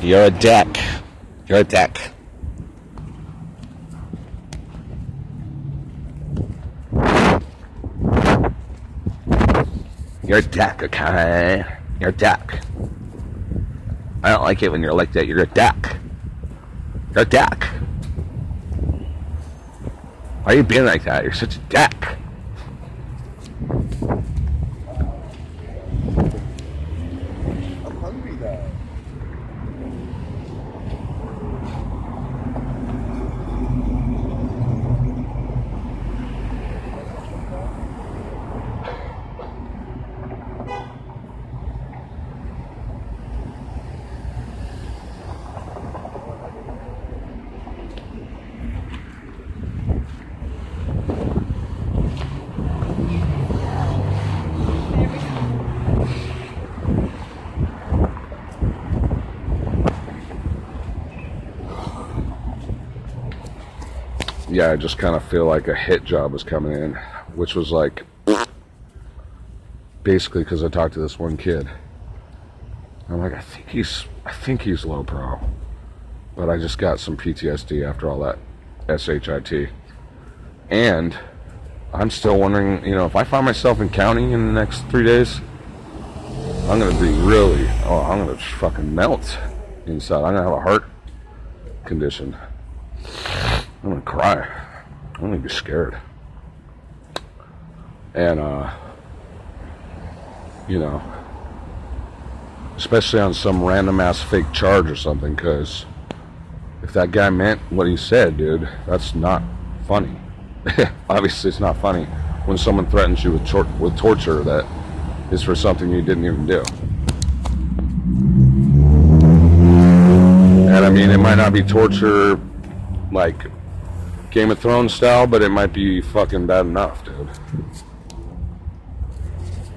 You're a deck. You're a deck. You're a deck, okay? You're a deck. I don't like it when you're like that. You're a deck. You're a deck. Why are you being like that? You're such a deck. I just kind of feel like a hit job is coming in, which was like basically because I talked to this one kid. I'm like, I think he's, I think he's low pro, but I just got some PTSD after all that shit, and I'm still wondering, you know, if I find myself in county in the next three days, I'm gonna be really, oh, I'm gonna fucking melt inside. I'm gonna have a heart condition. I'm gonna cry. I'm gonna be scared. And uh you know, especially on some random ass fake charge or something, because if that guy meant what he said, dude, that's not funny. Obviously, it's not funny when someone threatens you with tor- with torture that is for something you didn't even do. And I mean, it might not be torture like Game of Thrones style, but it might be fucking bad enough, dude.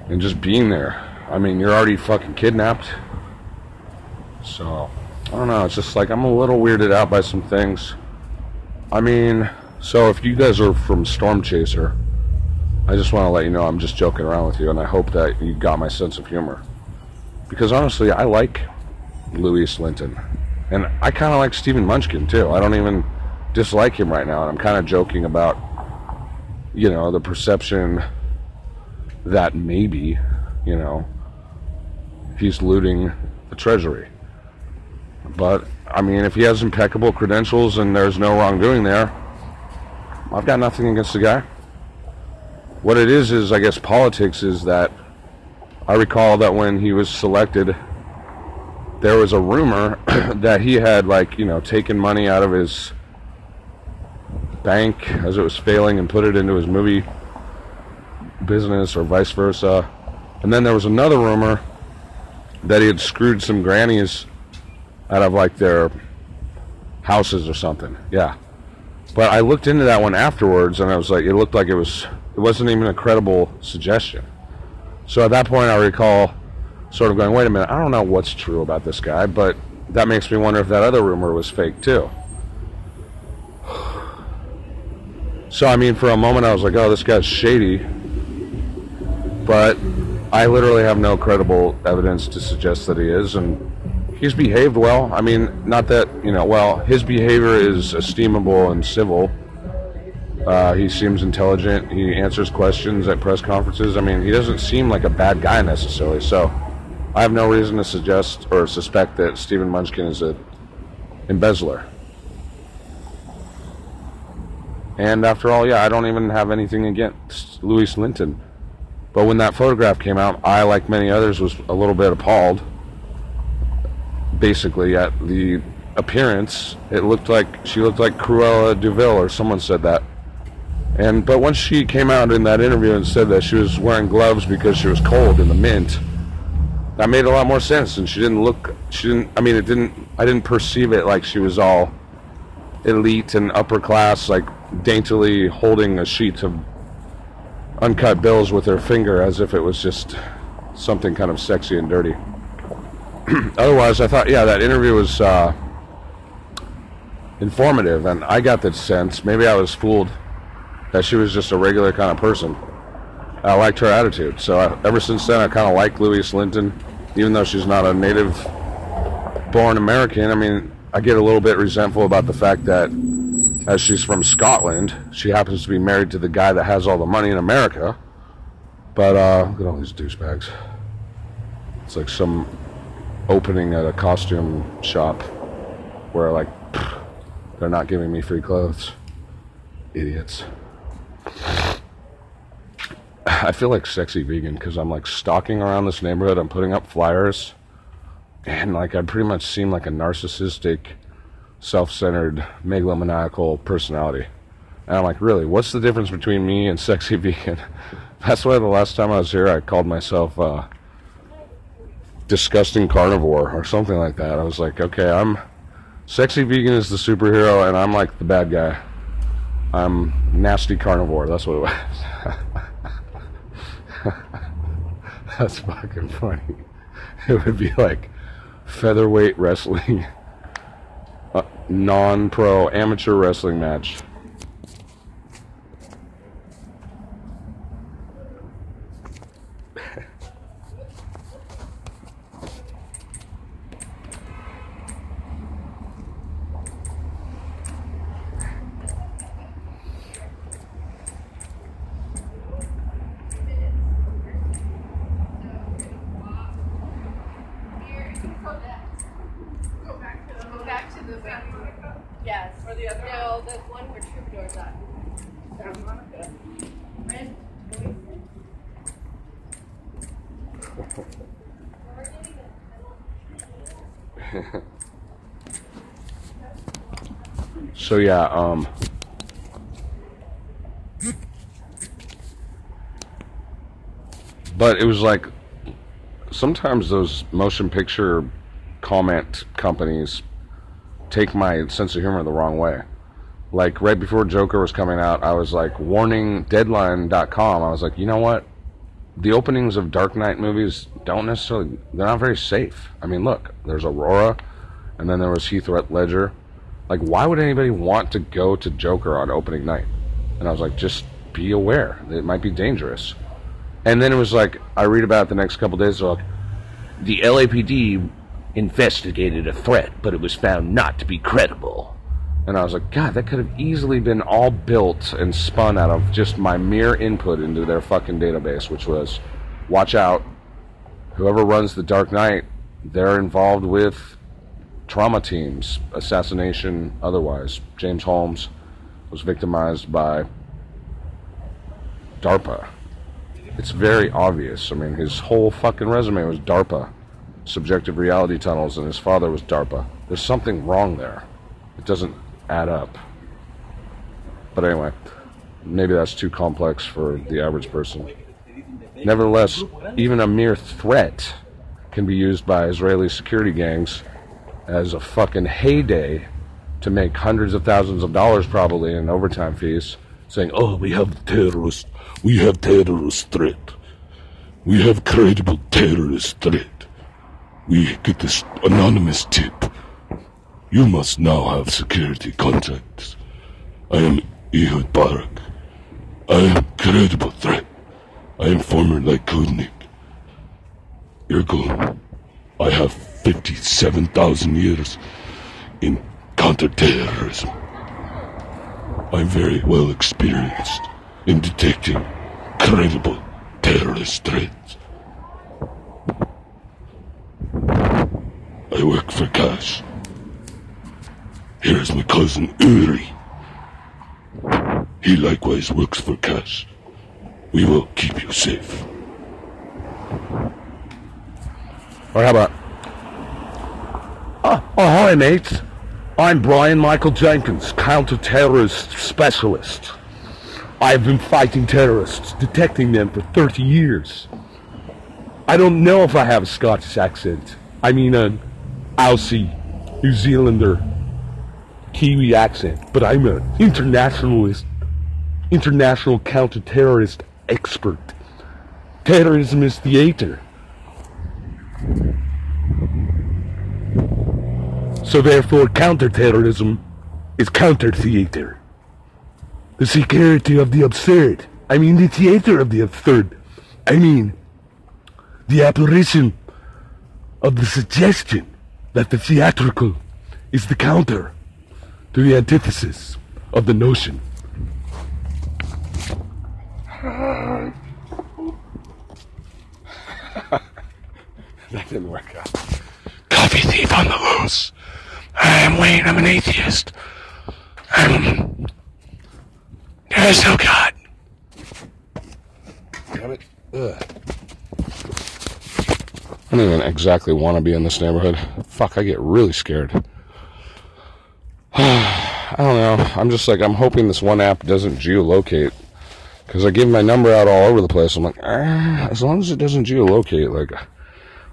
And just being there. I mean, you're already fucking kidnapped. So, I don't know. It's just like I'm a little weirded out by some things. I mean, so if you guys are from Storm Chaser, I just want to let you know I'm just joking around with you, and I hope that you got my sense of humor. Because honestly, I like Louise Linton. And I kind of like Stephen Munchkin, too. I don't even dislike him right now, and I'm kind of joking about, you know, the perception that maybe, you know, he's looting the treasury. But I mean, if he has impeccable credentials and there's no wrongdoing there, I've got nothing against the guy. What it is is, I guess, politics is that I recall that when he was selected, there was a rumor that he had, like, you know, taken money out of his bank as it was failing and put it into his movie business or vice versa. And then there was another rumor that he had screwed some grannies out of like their houses or something. Yeah. But I looked into that one afterwards and I was like it looked like it was it wasn't even a credible suggestion. So at that point I recall sort of going, wait a minute, I don't know what's true about this guy, but that makes me wonder if that other rumor was fake too. So I mean, for a moment I was like, "Oh, this guy's shady," but I literally have no credible evidence to suggest that he is, and he's behaved well. I mean, not that you know, well, his behavior is esteemable and civil. Uh, he seems intelligent. He answers questions at press conferences. I mean, he doesn't seem like a bad guy necessarily. So, I have no reason to suggest or suspect that Stephen Munchkin is a embezzler. And after all, yeah, I don't even have anything against Louise Linton. But when that photograph came out, I, like many others, was a little bit appalled. Basically, at the appearance, it looked like she looked like Cruella de Vil, or someone said that. And but once she came out in that interview and said that she was wearing gloves because she was cold in the mint, that made a lot more sense. And she didn't look. She didn't. I mean, it didn't. I didn't perceive it like she was all elite and upper class, like daintily holding a sheet of uncut bills with her finger as if it was just something kind of sexy and dirty. Otherwise, I thought, yeah, that interview was uh, informative, and I got the sense, maybe I was fooled, that she was just a regular kind of person. I liked her attitude, so I, ever since then, I kind of like Louise Linton, even though she's not a native born American. I mean, I get a little bit resentful about the fact that as she's from Scotland, she happens to be married to the guy that has all the money in America. But uh, look at all these douchebags. It's like some opening at a costume shop where like pfft, they're not giving me free clothes. Idiots. I feel like sexy vegan because I'm like stalking around this neighborhood. I'm putting up flyers, and like I pretty much seem like a narcissistic, self-centered, megalomaniacal personality. And I'm like, really, what's the difference between me and sexy vegan? That's why the last time I was here, I called myself uh, disgusting carnivore or something like that. I was like, okay, I'm sexy vegan is the superhero, and I'm like the bad guy. I'm nasty carnivore. That's what it was. That's fucking funny. It would be like featherweight wrestling, a non-pro amateur wrestling match. Go back to the wing. Yes. Or the other No, the one where Troubadour's at. Red. So yeah, um But it was like sometimes those motion picture comment companies take my sense of humor the wrong way. Like right before Joker was coming out, I was like warning deadline.com. I was like, "You know what? The openings of Dark Knight movies don't necessarily they're not very safe. I mean, look, there's Aurora and then there was Heath Ledger. Like, why would anybody want to go to Joker on opening night? And I was like, just be aware. It might be dangerous. And then it was like, I read about it the next couple days. Like, The LAPD investigated a threat, but it was found not to be credible. and I was like, God, that could have easily been all built and spun out of just my mere input into their fucking database, which was, watch out. Whoever runs the Dark Knight, they're involved with trauma teams, assassination, otherwise. James Holmes was victimized by DARPA. It's very obvious. I mean, his whole fucking resume was DARPA, subjective reality tunnels, and his father was DARPA. There's something wrong there. It doesn't add up. But anyway, maybe that's too complex for the average person. Nevertheless, even a mere threat can be used by Israeli security gangs as a fucking heyday to make hundreds of thousands of dollars probably in overtime fees, saying, "Oh, we have terrorist. We have terrorist threat. We have credible terrorist threat. We get this anonymous tip. You must now have security contacts. I am Ehud Barak. I am credible threat. I am former Likudnik. Ergo, I have 57,000 years in counterterrorism. I'm very well experienced in detecting credible terrorist threats. I work for cash. Here's my cousin Uri. He likewise works for cash. We will keep you safe. Or how about, Oh, oh, hi, mates. I'm Brian Michael Jenkins, counter-terrorist specialist. I've been fighting terrorists, detecting them for 30 years. I don't know if I have a Scottish accent. I mean an Aussie, New Zealander, Kiwi accent, but I'm an internationalist, international counter-terrorist expert. Terrorism is theater. So therefore, counterterrorism is counter-theater. The security of the absurd. I mean the theater of the absurd. I mean the apparition of the suggestion that the theatrical is the counter to the antithesis of the notion. That didn't work out. Coffee thief on the loose. I'm Wayne. I'm an atheist. I'm. There is no God. Damn it. Ugh. I don't even exactly want to be in this neighborhood. Fuck, I get really scared. I don't know. I'm just like, I'm hoping this one app doesn't geolocate. Because I give my number out all over the place. I'm like, ah, as long as it doesn't geolocate, like,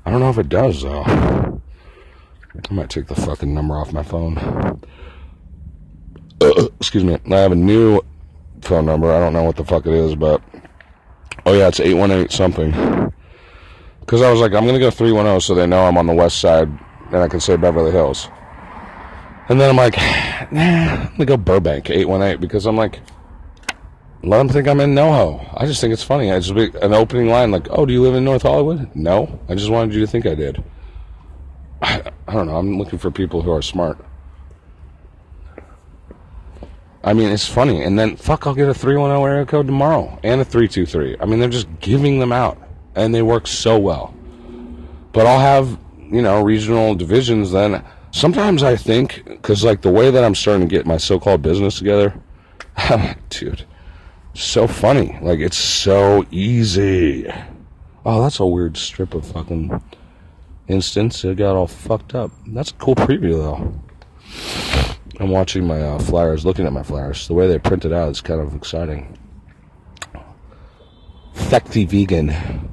I don't know if it does, though. I might take the fucking number off my phone. Excuse me. I have a new phone number. I don't know what the fuck it is, but Oh yeah, it's eight one eight something. Because I was like, I'm gonna go three one zero, so they know I'm on the west side, and I can say Beverly Hills. And then I'm like, nah, I'm gonna go Burbank eight one eight because I'm like, let them think I'm in NoHo. I just think it's funny. I just be an opening line like, oh, do you live in North Hollywood? No, I just wanted you to think I did. I, I don't know. I'm looking for people who are smart. I mean, it's funny. And then, fuck, I'll get a 310 area code tomorrow and a 323. I mean, they're just giving them out. And they work so well. But I'll have, you know, regional divisions then. Sometimes I think, because, like, the way that I'm starting to get my so called business together, dude, so funny. Like, it's so easy. Oh, that's a weird strip of fucking instance. It got all fucked up. That's a cool preview, though. I'm watching my uh, flyers, looking at my flyers. The way they print it out is kind of exciting. Sexy vegan.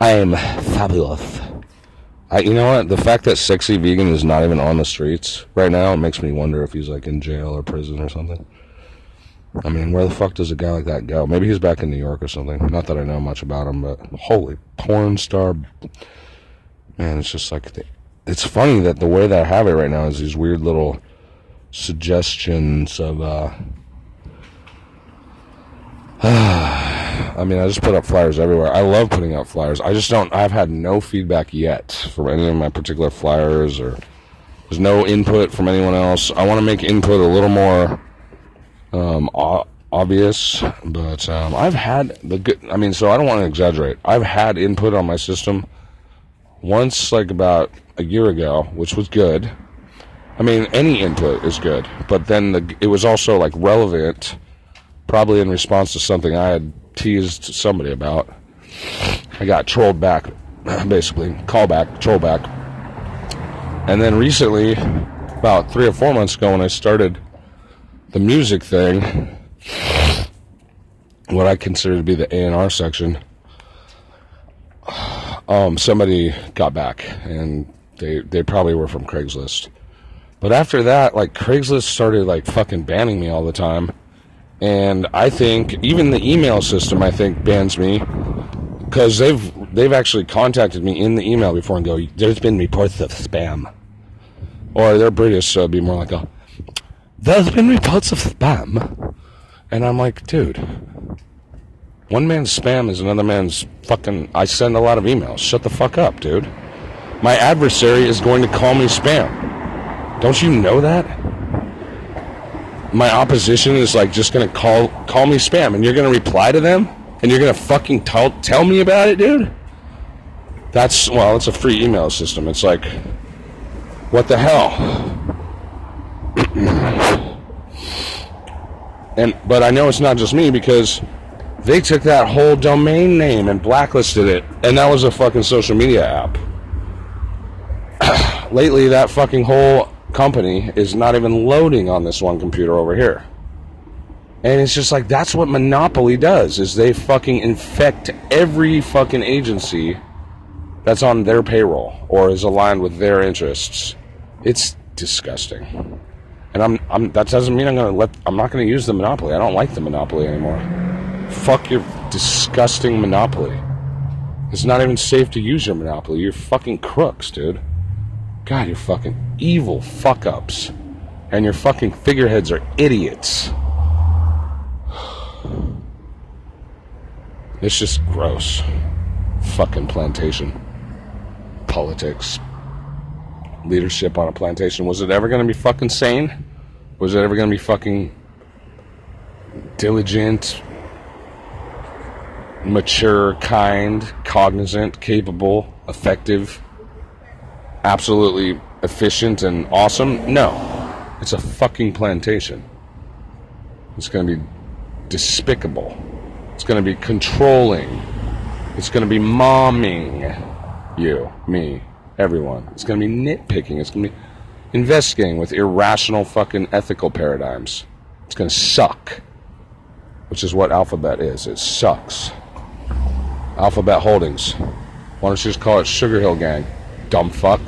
I am fabulous. I, you know what? The fact that sexy vegan is not even on the streets right now it makes me wonder if he's like in jail or prison or something. I mean, where the fuck does a guy like that go? Maybe he's back in New York or something. Not that I know much about him, but holy porn star. Man, it's just like, the, it's funny that the way that I have it right now is these weird little suggestions of uh I mean, I just put up flyers everywhere. I love putting out flyers. I just don't I've had no feedback yet from any of my particular flyers or there's no input from anyone else. I want to make input a little more um o- obvious, but um I've had the good I mean, so I don't want to exaggerate. I've had input on my system once like about a year ago, which was good. I mean, any input is good, but then the, it was also like relevant, probably in response to something I had teased somebody about. I got trolled back, basically, call back, troll back. And then recently, about three or four months ago, when I started the music thing, what I consider to be the A and R section, um, somebody got back, and they they probably were from Craigslist. But after that, like Craigslist started like fucking banning me all the time. And I think even the email system I think bans me because they've they've actually contacted me in the email before and go, "There's been reports of spam," or they're British, so it'd be more like a, "There's been reports of spam," and I'm like, dude, one man's spam is another man's fucking. I send a lot of emails. Shut the fuck up, dude. My adversary is going to call me spam. Don't you know that? My opposition is like just gonna call call me spam, and you're gonna reply to them, and you're gonna fucking tell tell me about it, dude. That's well, it's a free email system. It's like, what the hell? and but I know it's not just me because they took that whole domain name and blacklisted it, and that was a fucking social media app. Lately, that fucking whole company is not even loading on this one computer over here. And it's just like that's what Monopoly does is they fucking infect every fucking agency that's on their payroll or is aligned with their interests. It's disgusting. And I'm, I'm that doesn't mean I'm gonna let I'm not gonna use the monopoly. I don't like the monopoly anymore. Fuck your disgusting monopoly. It's not even safe to use your monopoly. You're fucking crooks, dude. God, you're fucking evil fuck ups. And your fucking figureheads are idiots. It's just gross. Fucking plantation. Politics. leadership on a plantation. Was it ever going to be fucking sane? Was it ever going to be fucking diligent, mature, kind, cognizant, capable, effective, absolutely efficient and awesome? No. It's a fucking plantation. It's going to be despicable. It's going to be controlling. It's going to be momming you, me, everyone. It's going to be nitpicking. It's going to be investigating with irrational fucking ethical paradigms. It's going to suck. Which is what Alphabet is. It sucks. Alphabet Holdings. Why don't you just call it Sugar Hill Gang? Dumb fuck.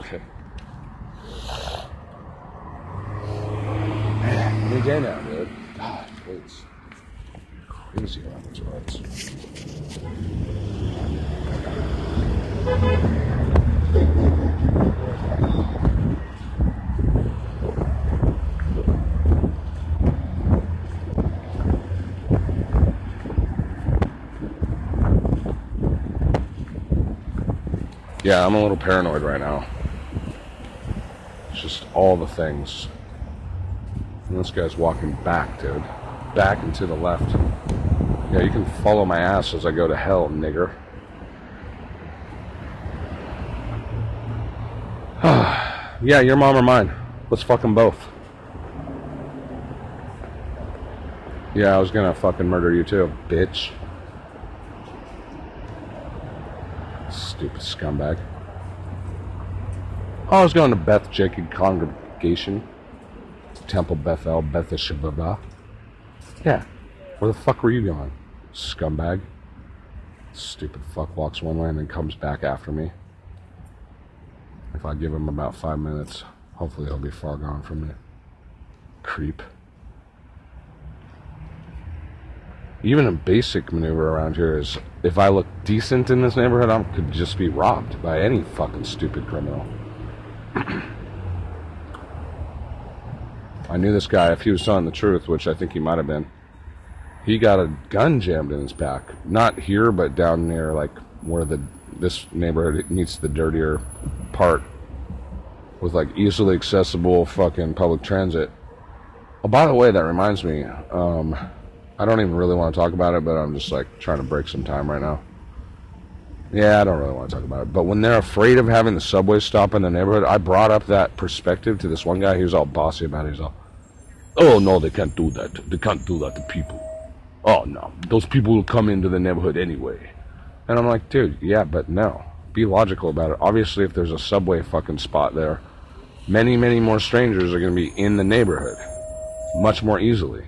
Okay. Man, any day now, dude. God, it's crazy on these roads. Yeah, I'm a little paranoid right now. It's just all the things. And this guy's walking back, dude. Back and to the left. Yeah, you can follow my ass as I go to hell, nigger. yeah, your mom or mine. Let's fuck them both. Yeah, I was gonna fucking murder you too, bitch. Stupid scumbag. Oh, I was going to Beth Jacob Congregation. Temple Bethel, Beth Shababa. Yeah. Where the fuck were you going? Scumbag. Stupid fuck walks one way and then comes back after me. If I give him about five minutes, hopefully he'll be far gone from me. Creep. Even a basic maneuver around here is if I look decent in this neighborhood, I could just be robbed by any fucking stupid criminal. I knew this guy, if he was telling the truth, which I think he might have been, he got a gun jammed in his back. Not here, but down near like where the this neighborhood meets the dirtier part with like easily accessible fucking public transit. Oh, by the way, that reminds me. Um, I don't even really want to talk about it, but I'm just like trying to break some time right now. Yeah, I don't really want to talk about it. But when they're afraid of having the subway stop in the neighborhood, I brought up that perspective to this one guy. He was all bossy about it. He's all, Oh no, they can't do that. They can't do that to people. Oh no, those people will come into the neighborhood anyway. and I'm like, dude, yeah, but no. Be logical about it. Obviously, if there's a subway fucking spot there, many, many more strangers are going to be in the neighborhood much more easily.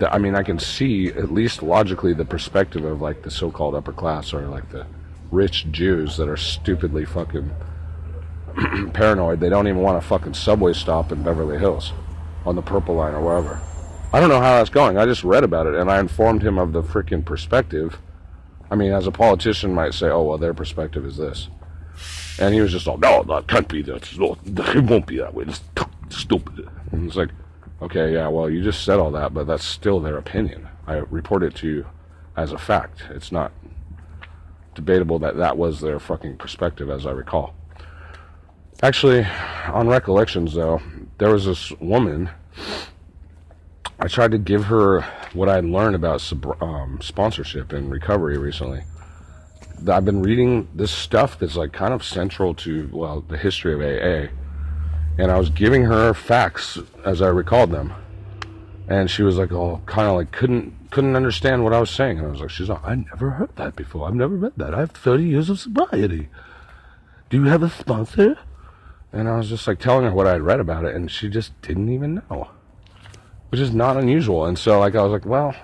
I mean, I can see at least logically the perspective of like the so-called upper class or like the rich Jews that are stupidly fucking paranoid. They don't even want a fucking subway stop in Beverly Hills on the Purple Line or wherever. I don't know how that's going. I just read about it and I informed him of the freaking perspective. I mean, as a politician might say, oh, well, their perspective is this. And he was just all, No, that can't be that. It won't be that way. It's stupid. And it's like, okay, yeah, well, you just said all that, but that's still their opinion. I report it to you as a fact. It's not debatable that that was their fucking perspective, as I recall. Actually, on recollections, though, there was this woman. I tried to give her what I'd learned about um, sponsorship and recovery recently. I've been reading this stuff that's like kind of central to, well, the history of AA and I was giving her facts as I recalled them, and she was like, "Oh, kind of like couldn't couldn't understand what I was saying." And I was like, "She's like, I never heard that before. I've never read that. I have thirty years of sobriety. Do you have a sponsor?" And I was just like telling her what I had read about it, and she just didn't even know, which is not unusual. And so, like, I was like, "Well,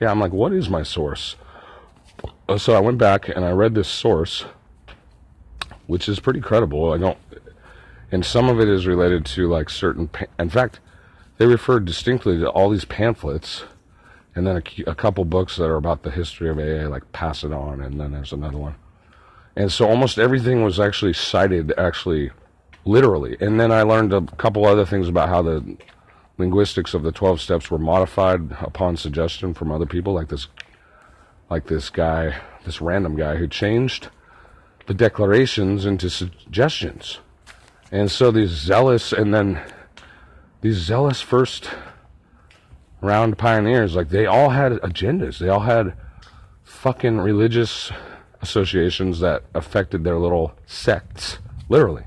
yeah." I'm like, "What is my source?" So I went back and I read this source, which is pretty credible. I don't and some of it is related to like certain. Pa- in fact, they refer distinctly to all these pamphlets, and then a, a couple books that are about the history of AA, like Pass It On, and then there's another one. And so almost everything was actually cited, actually, literally. And then I learned a couple other things about how the linguistics of the 12 steps were modified upon suggestion from other people, like this, like this guy, this random guy who changed the declarations into suggestions. And so these zealous, and then these zealous first round pioneers, like they all had agendas. They all had fucking religious associations that affected their little sects, literally.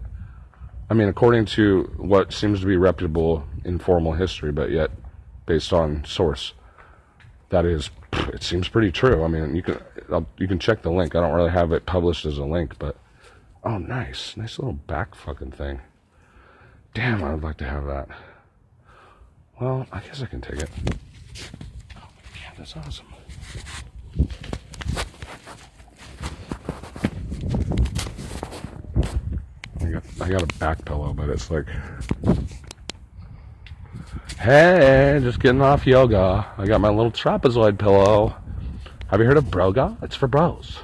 I mean, according to what seems to be reputable informal history, but yet based on source, that is, it seems pretty true. I mean, you can I'll, you can check the link. I don't really have it published as a link, but oh, nice, nice little back fucking thing. Damn, I would like to have that. Well, I guess I can take it. Oh god, that's awesome. I got, I got a back pillow, but it's like, hey, just getting off yoga. I got my little trapezoid pillow. Have you heard of Broga? It's for bros.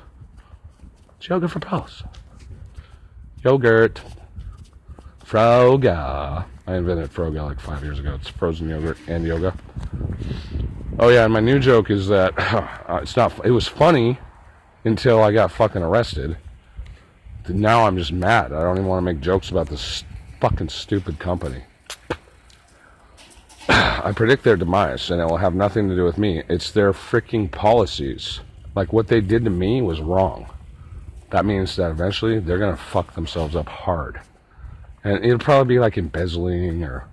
It's yoga for bros. Yogurt. Froga. I invented Froga like five years ago. It's frozen yogurt and yoga. Oh yeah, and my new joke is that uh, it's not. It was funny until I got fucking arrested. Now I'm just mad. I don't even want to make jokes about this fucking stupid company. I predict their demise, and it will have nothing to do with me. It's their freaking policies. Like what they did to me was wrong. That means that eventually they're gonna fuck themselves up hard, and it'll probably be like embezzling or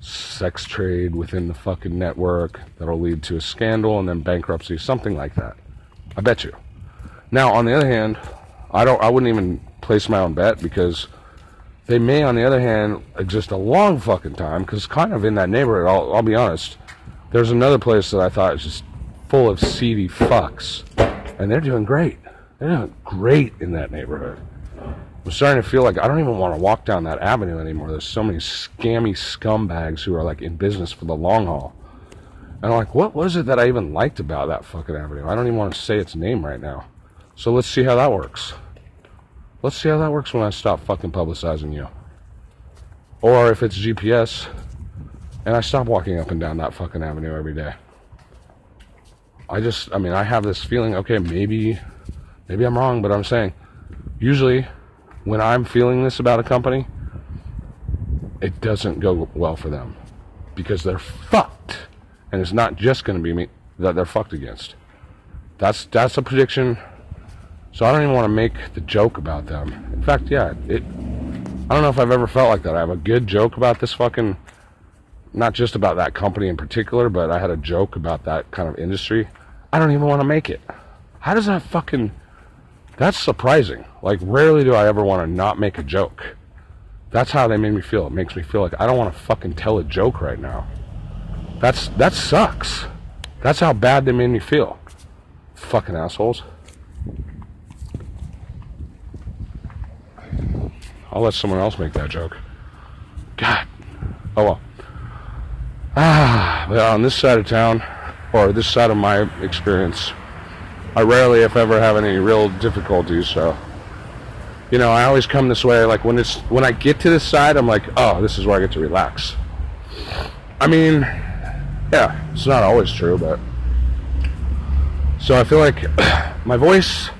sex trade within the fucking network that'll lead to a scandal and then bankruptcy, something like that. I bet you. Now, on the other hand, I don't. I wouldn't even place my own bet because they may, on the other hand, exist a long fucking time. Because kind of in that neighborhood, I'll, I'll be honest. There's another place that I thought was just full of seedy fucks, and they're doing great. They're great in that neighborhood. I'm starting to feel like I don't even want to walk down that avenue anymore. There's so many scammy scumbags who are like in business for the long haul. And I'm like, what was it that I even liked about that fucking avenue? I don't even want to say its name right now. So let's see how that works. Let's see how that works when I stop fucking publicizing you. Or if it's GPS and I stop walking up and down that fucking avenue every day. I just, I mean, I have this feeling, okay, maybe, maybe I'm wrong, but I'm saying, usually when I'm feeling this about a company, it doesn't go well for them because they're fucked. And it's not just going to be me that they're fucked against. That's that's a prediction. So I don't even want to make the joke about them. In fact, yeah, it. I don't know if I've ever felt like that. I have a good joke about this fucking, not just about that company in particular, but I had a joke about that kind of industry. I don't even want to make it. How does that fucking? That's surprising. Like rarely do I ever want to not make a joke. That's how they made me feel. It makes me feel like I don't want to fucking tell a joke right now. That's that sucks. That's how bad they made me feel. Fucking assholes. I'll let someone else make that joke. God. Oh well. Ah, well, on this side of town, or this side of my experience, I rarely, if ever, have any real difficulties. So, you know, I always come this way. Like when it's when I get to this side, I'm like, oh, this is where I get to relax. I mean, yeah, it's not always true, but so I feel like my voice.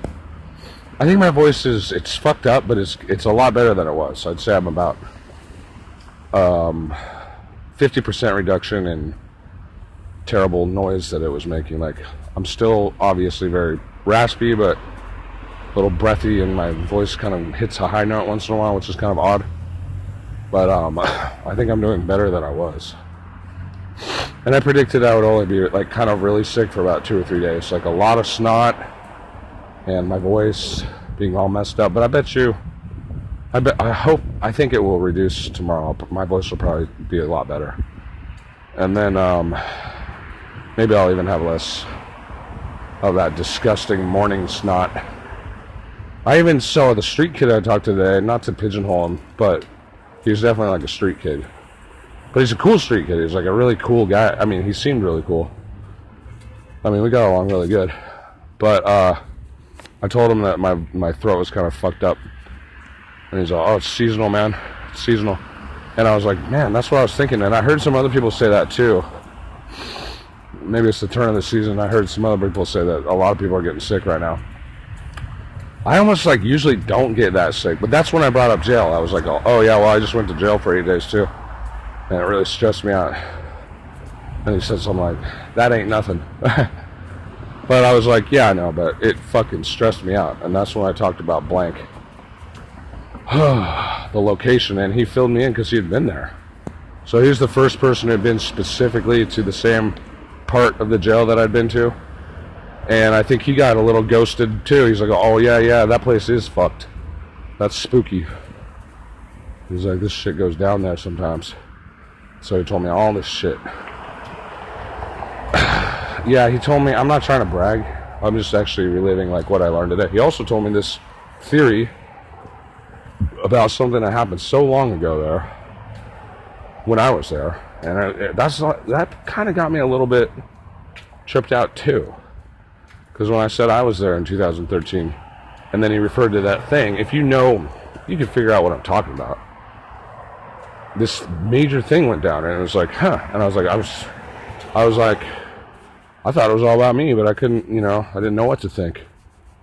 I think my voice is it's fucked up, but it's it's a lot better than it was. I'd say I'm about um, 50% reduction in terrible noise that it was making. Like I'm still obviously very raspy, but a little breathy, and my voice kind of hits a high note once in a while, which is kind of odd. But um, I think I'm doing better than I was. And I predicted I would only be like kind of really sick for about two or three days, like a lot of snot and my voice being all messed up. But I bet you, I bet, I hope, I think it will reduce tomorrow. My voice will probably be a lot better, and then um, maybe I'll even have less of that disgusting morning snot. I even saw the street kid I talked to today, not to pigeonhole him, but He's definitely like a street kid. But he's a cool street kid. He's like a really cool guy. I mean, he seemed really cool. I mean, we got along really good. But uh, I told him that my, my throat was kind of fucked up. And he's like, oh, it's seasonal, man. It's seasonal. And I was like, man, that's what I was thinking. And I heard some other people say that too. Maybe it's the turn of the season. I heard some other people say that a lot of people are getting sick right now. I almost like usually don't get that sick, but that's when I brought up jail. I was like, oh, yeah, well, I just went to jail for eight days too. And it really stressed me out. And he said something like, that ain't nothing. but I was like, yeah, I know, but it fucking stressed me out. And that's when I talked about blank. the location, and he filled me in because he had been there. So he's the first person who had been specifically to the same part of the jail that I'd been to. And I think he got a little ghosted too. He's like, oh, yeah, yeah, that place is fucked. That's spooky. He's like, this shit goes down there sometimes. So he told me all this shit. yeah, he told me, I'm not trying to brag. I'm just actually reliving like what I learned today. He also told me this theory about something that happened so long ago there when I was there. And I, eh, that's that kind of got me a little bit tripped out too. Because when I said I was there in 2013, and then he referred to that thing, if you know, you can figure out what I'm talking about. This major thing went down, and it was like, huh. And I was like, I was, I was like, I thought it was all about me, but I couldn't, you know, I didn't know what to think.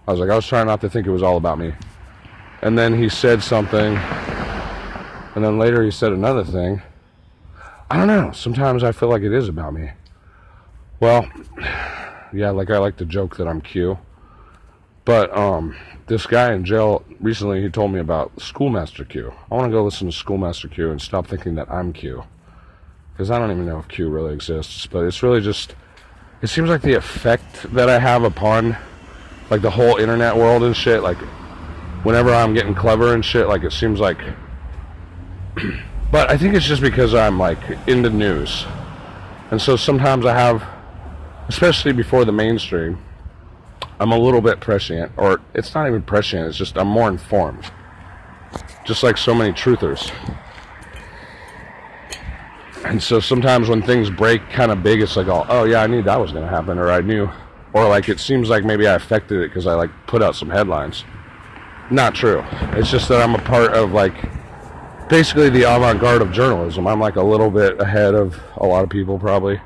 I was like, I was trying not to think it was all about me. And then he said something, and then later he said another thing. I don't know. Sometimes I feel like it is about me. Well, yeah, like I like to joke that I'm Q. But um, this guy in jail recently, he told me about Schoolmaster Q. I want to go listen to Schoolmaster Q and stop thinking that I'm Q. Because I don't even know if Q really exists. But it's really just, it seems like the effect that I have upon, like the whole internet world and shit. Like, whenever I'm getting clever and shit, like it seems like. but I think it's just because I'm like in the news. And so sometimes I have especially before the mainstream, I'm a little bit prescient, or it's not even prescient, it's just I'm more informed. Just like so many truthers. And so sometimes when things break kind of big, it's like, oh, oh yeah, I knew that was going to happen, or I knew, or like it seems like maybe I affected it because I like put out some headlines. Not true. It's just that I'm a part of like basically the avant garde of journalism. I'm like a little bit ahead of a lot of people probably.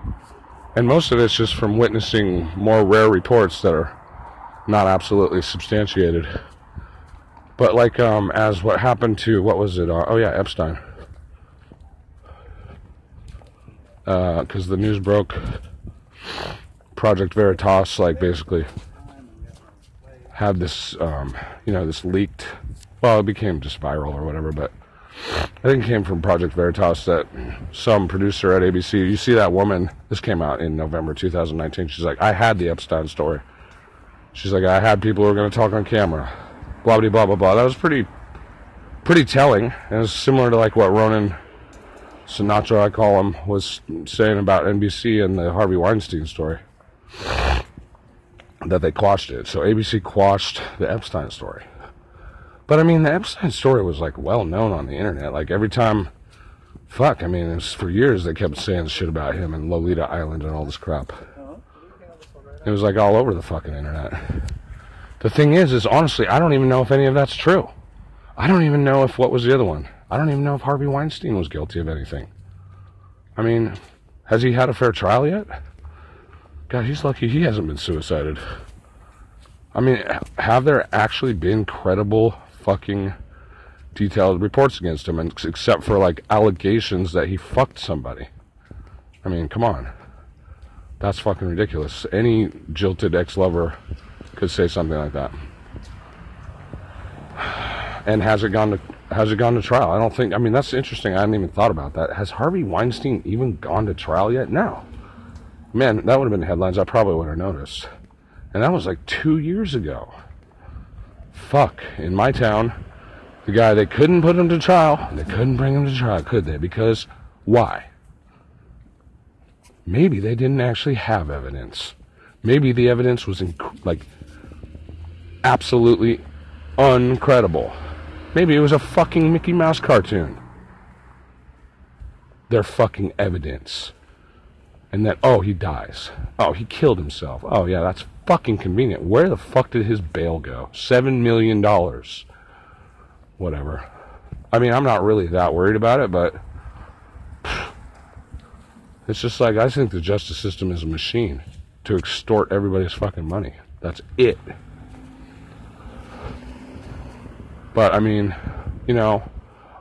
And most of it's just from witnessing more rare reports that are not absolutely substantiated. But like um, as what happened to what was it? Uh, oh yeah, Epstein. Because uh, the news broke. Project Veritas, like basically, had this, um, you know, this leaked. Well, it became just viral or whatever, but I think it came from Project Veritas that some producer at ABC, you see that woman, this came out in November 2019. She's like, I had the Epstein story. She's like, I had people who were going to talk on camera. Blah, blah, blah, blah, blah. That was pretty, pretty telling. And it was similar to like what Ronan Sinatra, I call him, was saying about NBC and the Harvey Weinstein story. That they quashed it. So ABC quashed the Epstein story. But I mean, the Epstein story was like well known on the internet. Like every time, fuck, I mean, it was for years they kept saying shit about him and Lolita Island and all this crap. It was like all over the fucking internet. The thing is, is honestly, I don't even know if any of that's true. I don't even know if what was the other one. I don't even know if Harvey Weinstein was guilty of anything. I mean, has he had a fair trial yet? God, he's lucky he hasn't been suicided. I mean, have there actually been credible fucking detailed reports against him, and except for like allegations that he fucked somebody. I mean, come on. That's fucking ridiculous. Any jilted ex lover could say something like that. And has it gone to has it gone to trial? I don't think I mean that's interesting. I hadn't even thought about that. Has Harvey Weinstein even gone to trial yet? No. Man, that would have been headlines I probably would have noticed. And that was like two years ago fuck, in my town, the guy, they couldn't put him to trial. They couldn't bring him to trial, could they? Because why? Maybe they didn't actually have evidence. Maybe the evidence was inc- like absolutely uncredible. Maybe it was a fucking Mickey Mouse cartoon. their fucking evidence. And that, oh, he dies. Oh, he killed himself. Oh, yeah, that's fucking convenient. Where the fuck did his bail go? Seven million dollars. Whatever. I mean, I'm not really that worried about it, but it's just like I think the justice system is a machine to extort everybody's fucking money. That's it. But I mean, you know,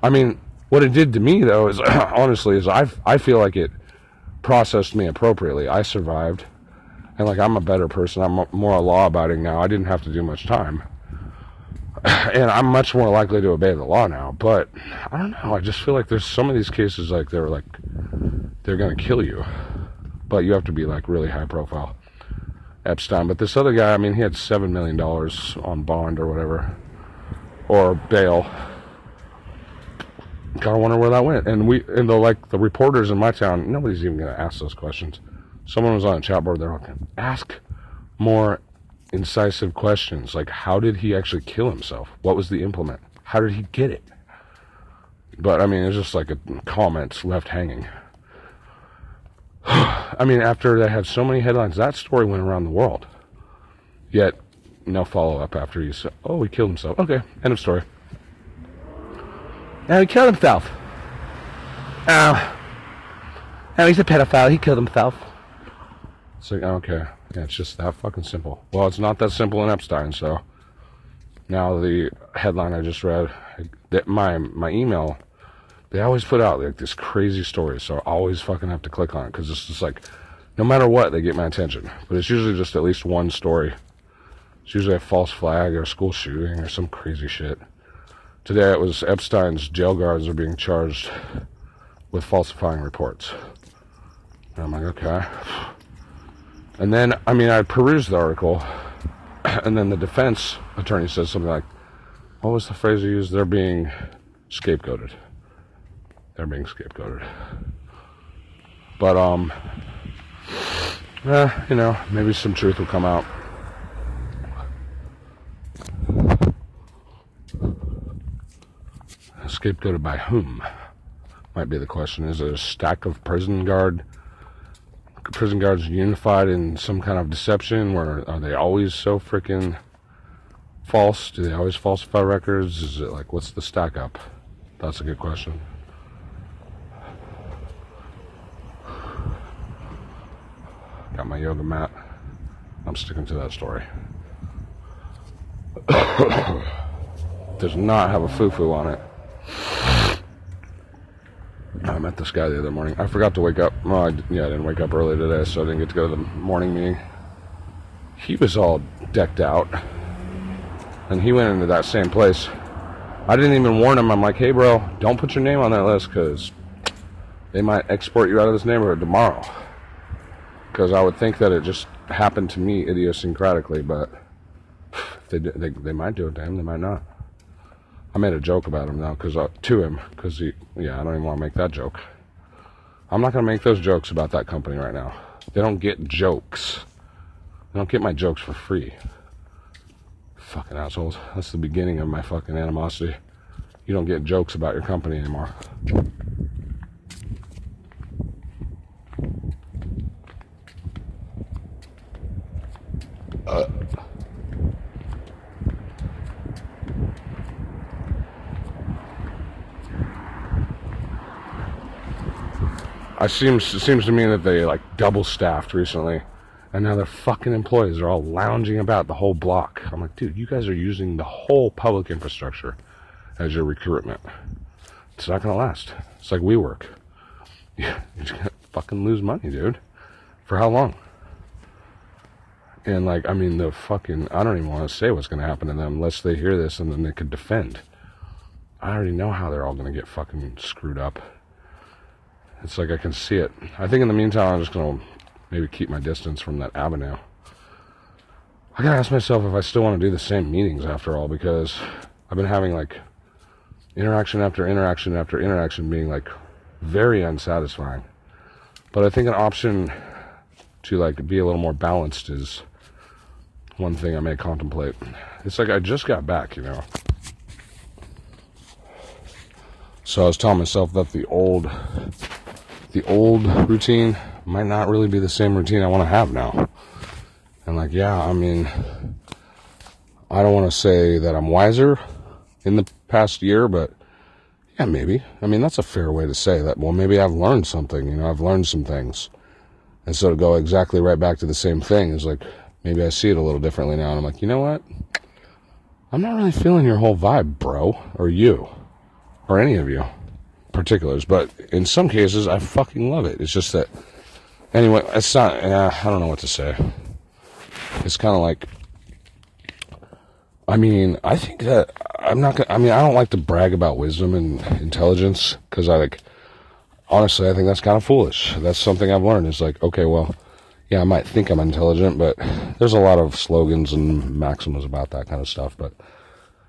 I mean, what it did to me though is honestly is I I feel like it processed me appropriately. I survived, and like I'm a better person. I'm more law abiding now. I didn't have to do much time, and I'm much more likely to obey the law now. But I don't know. I just feel like there's some of these cases like they're like they're gonna kill you, but you have to be like really high profile. Epstein, but this other guy, I mean, he had seven million dollars on bond or whatever, or bail. Gotta wonder where that went. And we, and the like, the reporters in my town, nobody's even gonna ask those questions. Someone was on a chat board. They're like, ask more incisive questions, like how did he actually kill himself? What was the implement? How did he get it? But I mean, it's just like a comments left hanging. I mean, after they had so many headlines, that story went around the world. Yet, no follow up after he said, "Oh, he killed himself." Okay, end of story. Now he killed himself. Oh. Oh, he's a pedophile. He killed himself. It's like, okay, yeah, it's just that fucking simple. Well, it's not that simple in Epstein. So now the headline I just read, that my my email they always put out like this crazy story, so I always fucking have to click on it because it's just like, no matter what, they get my attention. But it's usually just at least one story. It's usually a false flag or a school shooting or some crazy shit. Today it was Epstein's jail guards are being charged with falsifying reports. And I'm like, okay. And then, I mean, I perused the article, and then the defense attorney says something like, what was the phrase he used? They're being scapegoated they're being scapegoated. But um, eh, you know, maybe some truth will come out. Scapegoated by whom? Might be the question. Is it a stack of prison guard prison guards unified in some kind of deception? Where are they always so freaking false? Do they always falsify records? Is it like what's the stack up? That's a good question. Got my yoga mat. I'm sticking to that story. Does not have a foo-foo on it. I met this guy the other morning. I forgot to wake up. Well, I, yeah, I didn't wake up early today, so I didn't get to go to the morning meeting. He was all decked out, and he went into that same place. I didn't even warn him. I'm like, hey, bro, don't put your name on that list because they might export you out of this neighborhood tomorrow because I would think that it just happened to me idiosyncratically, but they, they they might do it to him, they might not. I made a joke about him now because uh, to him because he yeah I don't even want to make that joke. I'm not gonna make those jokes about that company right now. They don't get jokes. They don't get my jokes for free. Fucking assholes. That's the beginning of my fucking animosity. You don't get jokes about your company anymore. Uh, it seems it seems to me that they like double staffed recently, and now their fucking employees are all lounging about the whole block. I'm like, dude, you guys are using the whole public infrastructure as your recruitment. It's not gonna last. It's like we WeWork. You're just gonna fucking lose money, dude. For how long? And like, I mean, the fucking, I don't even want to say what's to happen to them unless they hear this and then they could defend. I already know how they're all to get fucking screwed up. It's like I can see it. I think in the meantime, I'm just going to maybe keep my distance from that avenue. I gotta ask myself if I still want to do the same meetings after all because I've been having like interaction after interaction after interaction being like very unsatisfying. But I think an option to like be a little more balanced is one thing I may contemplate. It's like I just got back, you know. So I was telling myself that the old the old routine might not really be the same routine I want to have now. And like, yeah, I mean, I don't want to say that I'm wiser in the past year, but yeah, maybe. I mean, that's a fair way to say that. Well, maybe I've learned something, you know, I've learned some things. And so to go exactly right back to the same thing is like, maybe I see it a little differently now. And I'm like, you know what? I'm not really feeling your whole vibe, bro, or you, or any of you particulars. But in some cases, I fucking love it. It's just that, anyway, it's not, uh, I don't know what to say. It's kind of like, I mean, I think that I'm not gonna, I mean, I don't like to brag about wisdom and intelligence because I like, honestly, I think that's kind of foolish. That's something I've learned. It's like, okay, well, yeah, I might think I'm intelligent, but there's a lot of slogans and maxims about that kind of stuff. But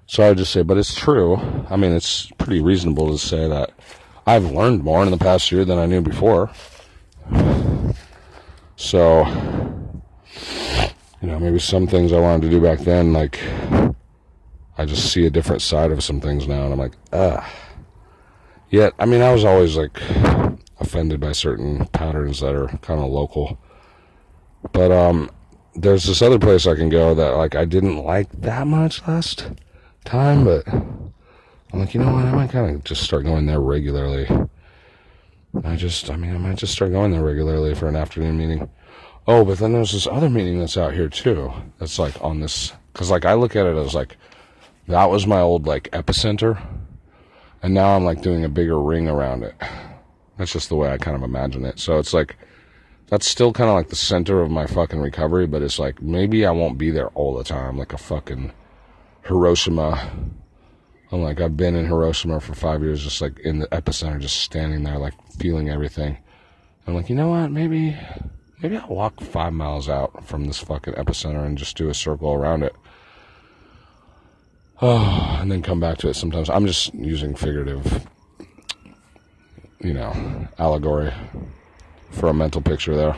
so I would just say, but it's true. I mean, it's pretty reasonable to say that I've learned more in the past year than I knew before. So, you know, maybe some things I wanted to do back then, like, I just see a different side of some things now, and I'm like, ah. Yet, I mean, I was always like offended by certain patterns that are kind of local. But um, there's this other place I can go that like I didn't like that much last time, but I'm like, you know what? I might kind of just start going there regularly. I just, I mean, I might just start going there regularly for an afternoon meeting. Oh, but then there's this other meeting that's out here too. That's like on this, cause like I look at it as like, that was my old like epicenter. And now I'm like doing a bigger ring around it. That's just the way I kind of imagine it. So it's like, that's still kind of like the center of my fucking recovery, but it's like, maybe I won't be there all the time, like a fucking Hiroshima. I'm like, I've been in Hiroshima for five years, just like in the epicenter, just standing there, like feeling everything. I'm like, you know what? Maybe, maybe I'll walk five miles out from this fucking epicenter and just do a circle around it. Oh, and then come back to it sometimes. I'm just using figurative, you know, allegory for a mental picture there.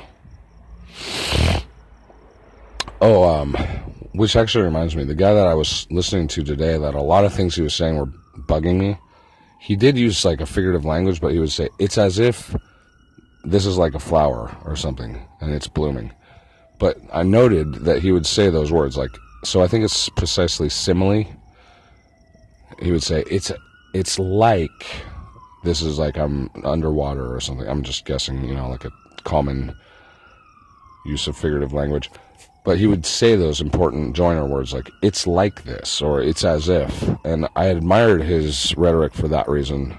Oh, um, which actually reminds me, the guy that I was listening to today, that a lot of things he was saying were bugging me. He did use like a figurative language, but he would say, it's as if this is like a flower or something and it's blooming. But I noted that he would say those words like, so I think it's precisely simile. He would say, it's, it's like, this is like I'm underwater or something. I'm just guessing, you know, like a common use of figurative language. But he would say those important joiner words like, it's like this, or it's as if. And I admired his rhetoric for that reason,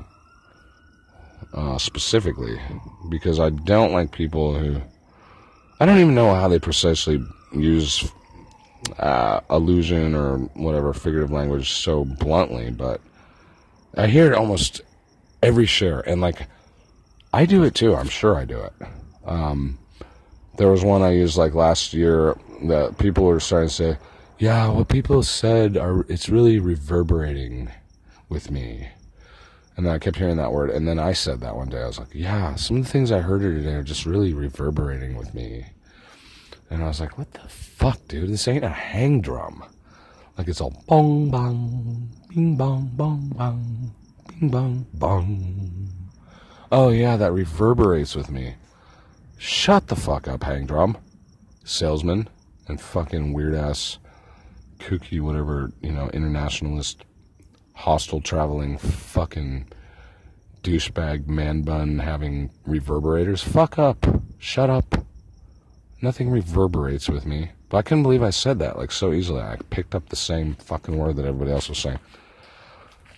uh, specifically, because I don't like people who. I don't even know how they precisely use uh, allusion or whatever figurative language so bluntly, but I hear it almost every share. And like, I do it too. I'm sure I do it. Um, there was one I used like last year that people were starting to say, yeah, what people said are, it's really reverberating with me. And I kept hearing that word. And then I said that one day. I was like, yeah, some of the things I heard today are just really reverberating with me. And I was like, what the fuck, dude? This ain't a hang drum. Like it's all bong bong, bing bong bong bong, bing bong bong. Oh yeah, that reverberates with me. Shut the fuck up, hang drum. Salesman and fucking weird ass kooky whatever, you know, internationalist hostile traveling fucking douchebag man bun having reverberators. Fuck up. Shut up. Nothing reverberates with me. But I couldn't believe I said that like so easily. I picked up the same fucking word that everybody else was saying.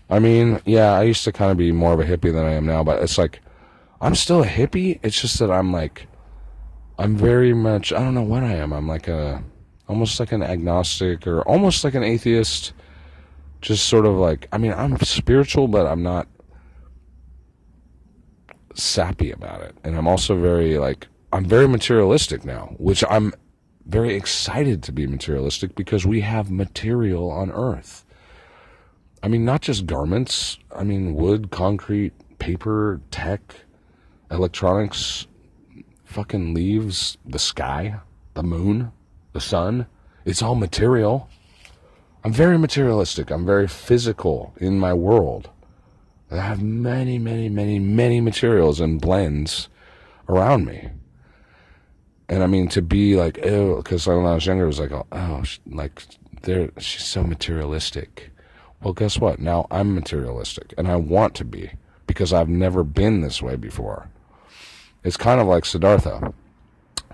I mean, yeah, I used to kind of be more of a hippie than I am now, but it's like I'm still a hippie. It's just that I'm like I'm very much I don't know what I am. I'm like a almost like an agnostic or almost like an atheist. Just sort of like I mean, I'm spiritual, but I'm not sappy about it. And I'm also very like I'm very materialistic now, which I'm very excited to be materialistic because we have material on earth. I mean, not just garments. I mean, wood, concrete, paper, tech, electronics, fucking leaves, the sky, the moon, the sun. It's all material. I'm very materialistic. I'm very physical in my world. I have many, many, many, many materials and blends around me. And I mean, to be like, ew, because when I was younger, it was like, oh, oh, sh- like, there, she's so materialistic. Well, guess what? Now I'm materialistic, and I want to be because I've never been this way before. It's kind of like Siddhartha.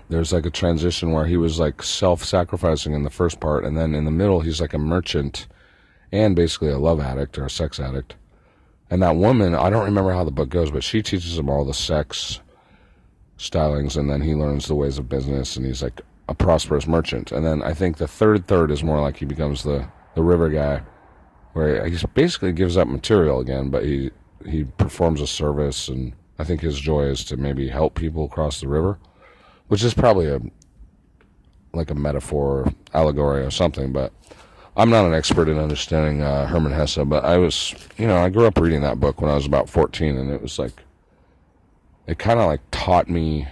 There's like a transition where he was like self-sacrificing in the first part, and then in the middle, he's like a merchant and basically a love addict or a sex addict. And that woman, I don't remember how the book goes, but she teaches him all the sex stylings, and then he learns the ways of business, and he's like a prosperous merchant. And then I think the third third is more like he becomes the the river guy, where he basically gives up material again, but he he performs a service, and I think his joy is to maybe help people cross the river, which is probably a like a metaphor, allegory, or something. But I'm not an expert in understanding uh, Hermann Hesse, but I was, you know, I grew up reading that book when I was about 14, and it was like, it kind of like taught me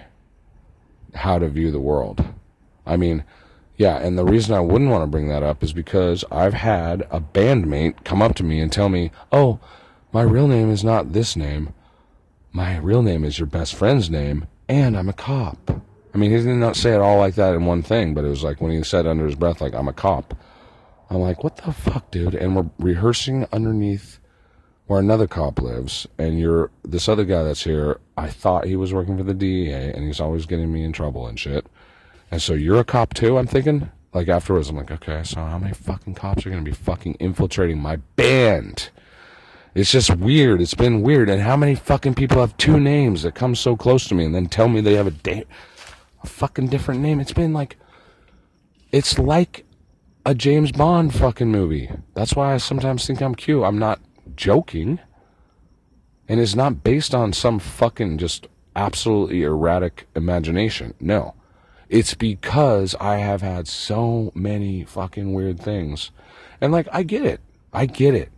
how to view the world. I mean, yeah, and the reason I wouldn't want to bring that up is because I've had a bandmate come up to me and tell me, oh, my real name is not this name. My real name is your best friend's name, and I'm a cop. I mean, he did not say it all like that in one thing, but it was like when he said under his breath, like, I'm a cop. I'm like, what the fuck, dude? And we're rehearsing underneath where another cop lives, and you're this other guy that's here. I thought he was working for the DEA, and he's always getting me in trouble and shit. And so you're a cop too, I'm thinking? Like afterwards, I'm like, okay, so how many fucking cops are gonna be fucking infiltrating my band? It's just weird. It's been weird. And how many fucking people have two names that come so close to me and then tell me they have a, da- a fucking different name? It's been like, it's like a James Bond fucking movie. That's why I sometimes think I'm cute. I'm not joking. And it's not based on some fucking just absolutely erratic imagination. No. It's because I have had so many fucking weird things. And like, I get it. I get it.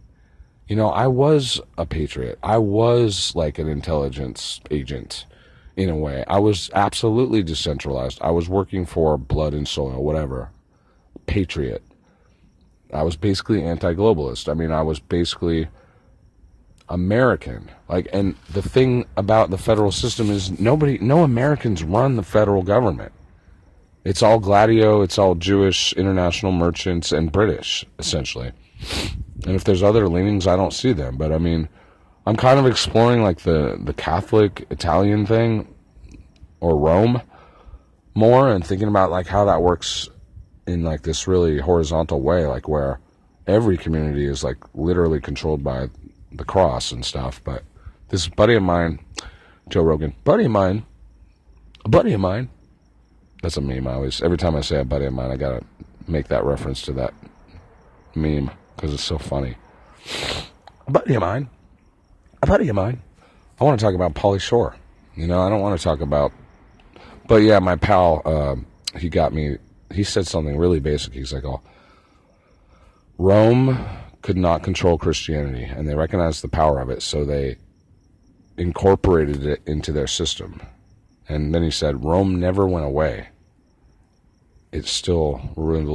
You know, I was a patriot. I was like an intelligence agent in a way. I was absolutely decentralized. I was working for blood and soil, whatever. Patriot. I was basically anti-globalist. I mean, I was basically American. Like, and the thing about the federal system is nobody, no Americans run the federal government. It's all Gladio, it's all Jewish, international merchants, and British, essentially. And if there's other leanings, I don't see them. But I mean, I'm kind of exploring like the, the Catholic Italian thing or Rome more and thinking about like how that works in like this really horizontal way, like where every community is like literally controlled by the cross and stuff. But this buddy of mine, Joe Rogan, buddy of mine, a buddy of mine. That's a meme. I always, every time I say a buddy of mine, I gotta make that reference to that meme because it's so funny. A buddy of mine, a buddy of mine. I want to talk about Pauly Shore. You know, I don't want to talk about, but yeah, my pal, uh, he got me he said something really basic. He's like, "Oh, Rome could not control Christianity, and they recognized the power of it, so they incorporated it into their system." And then he said, "Rome never went away. It still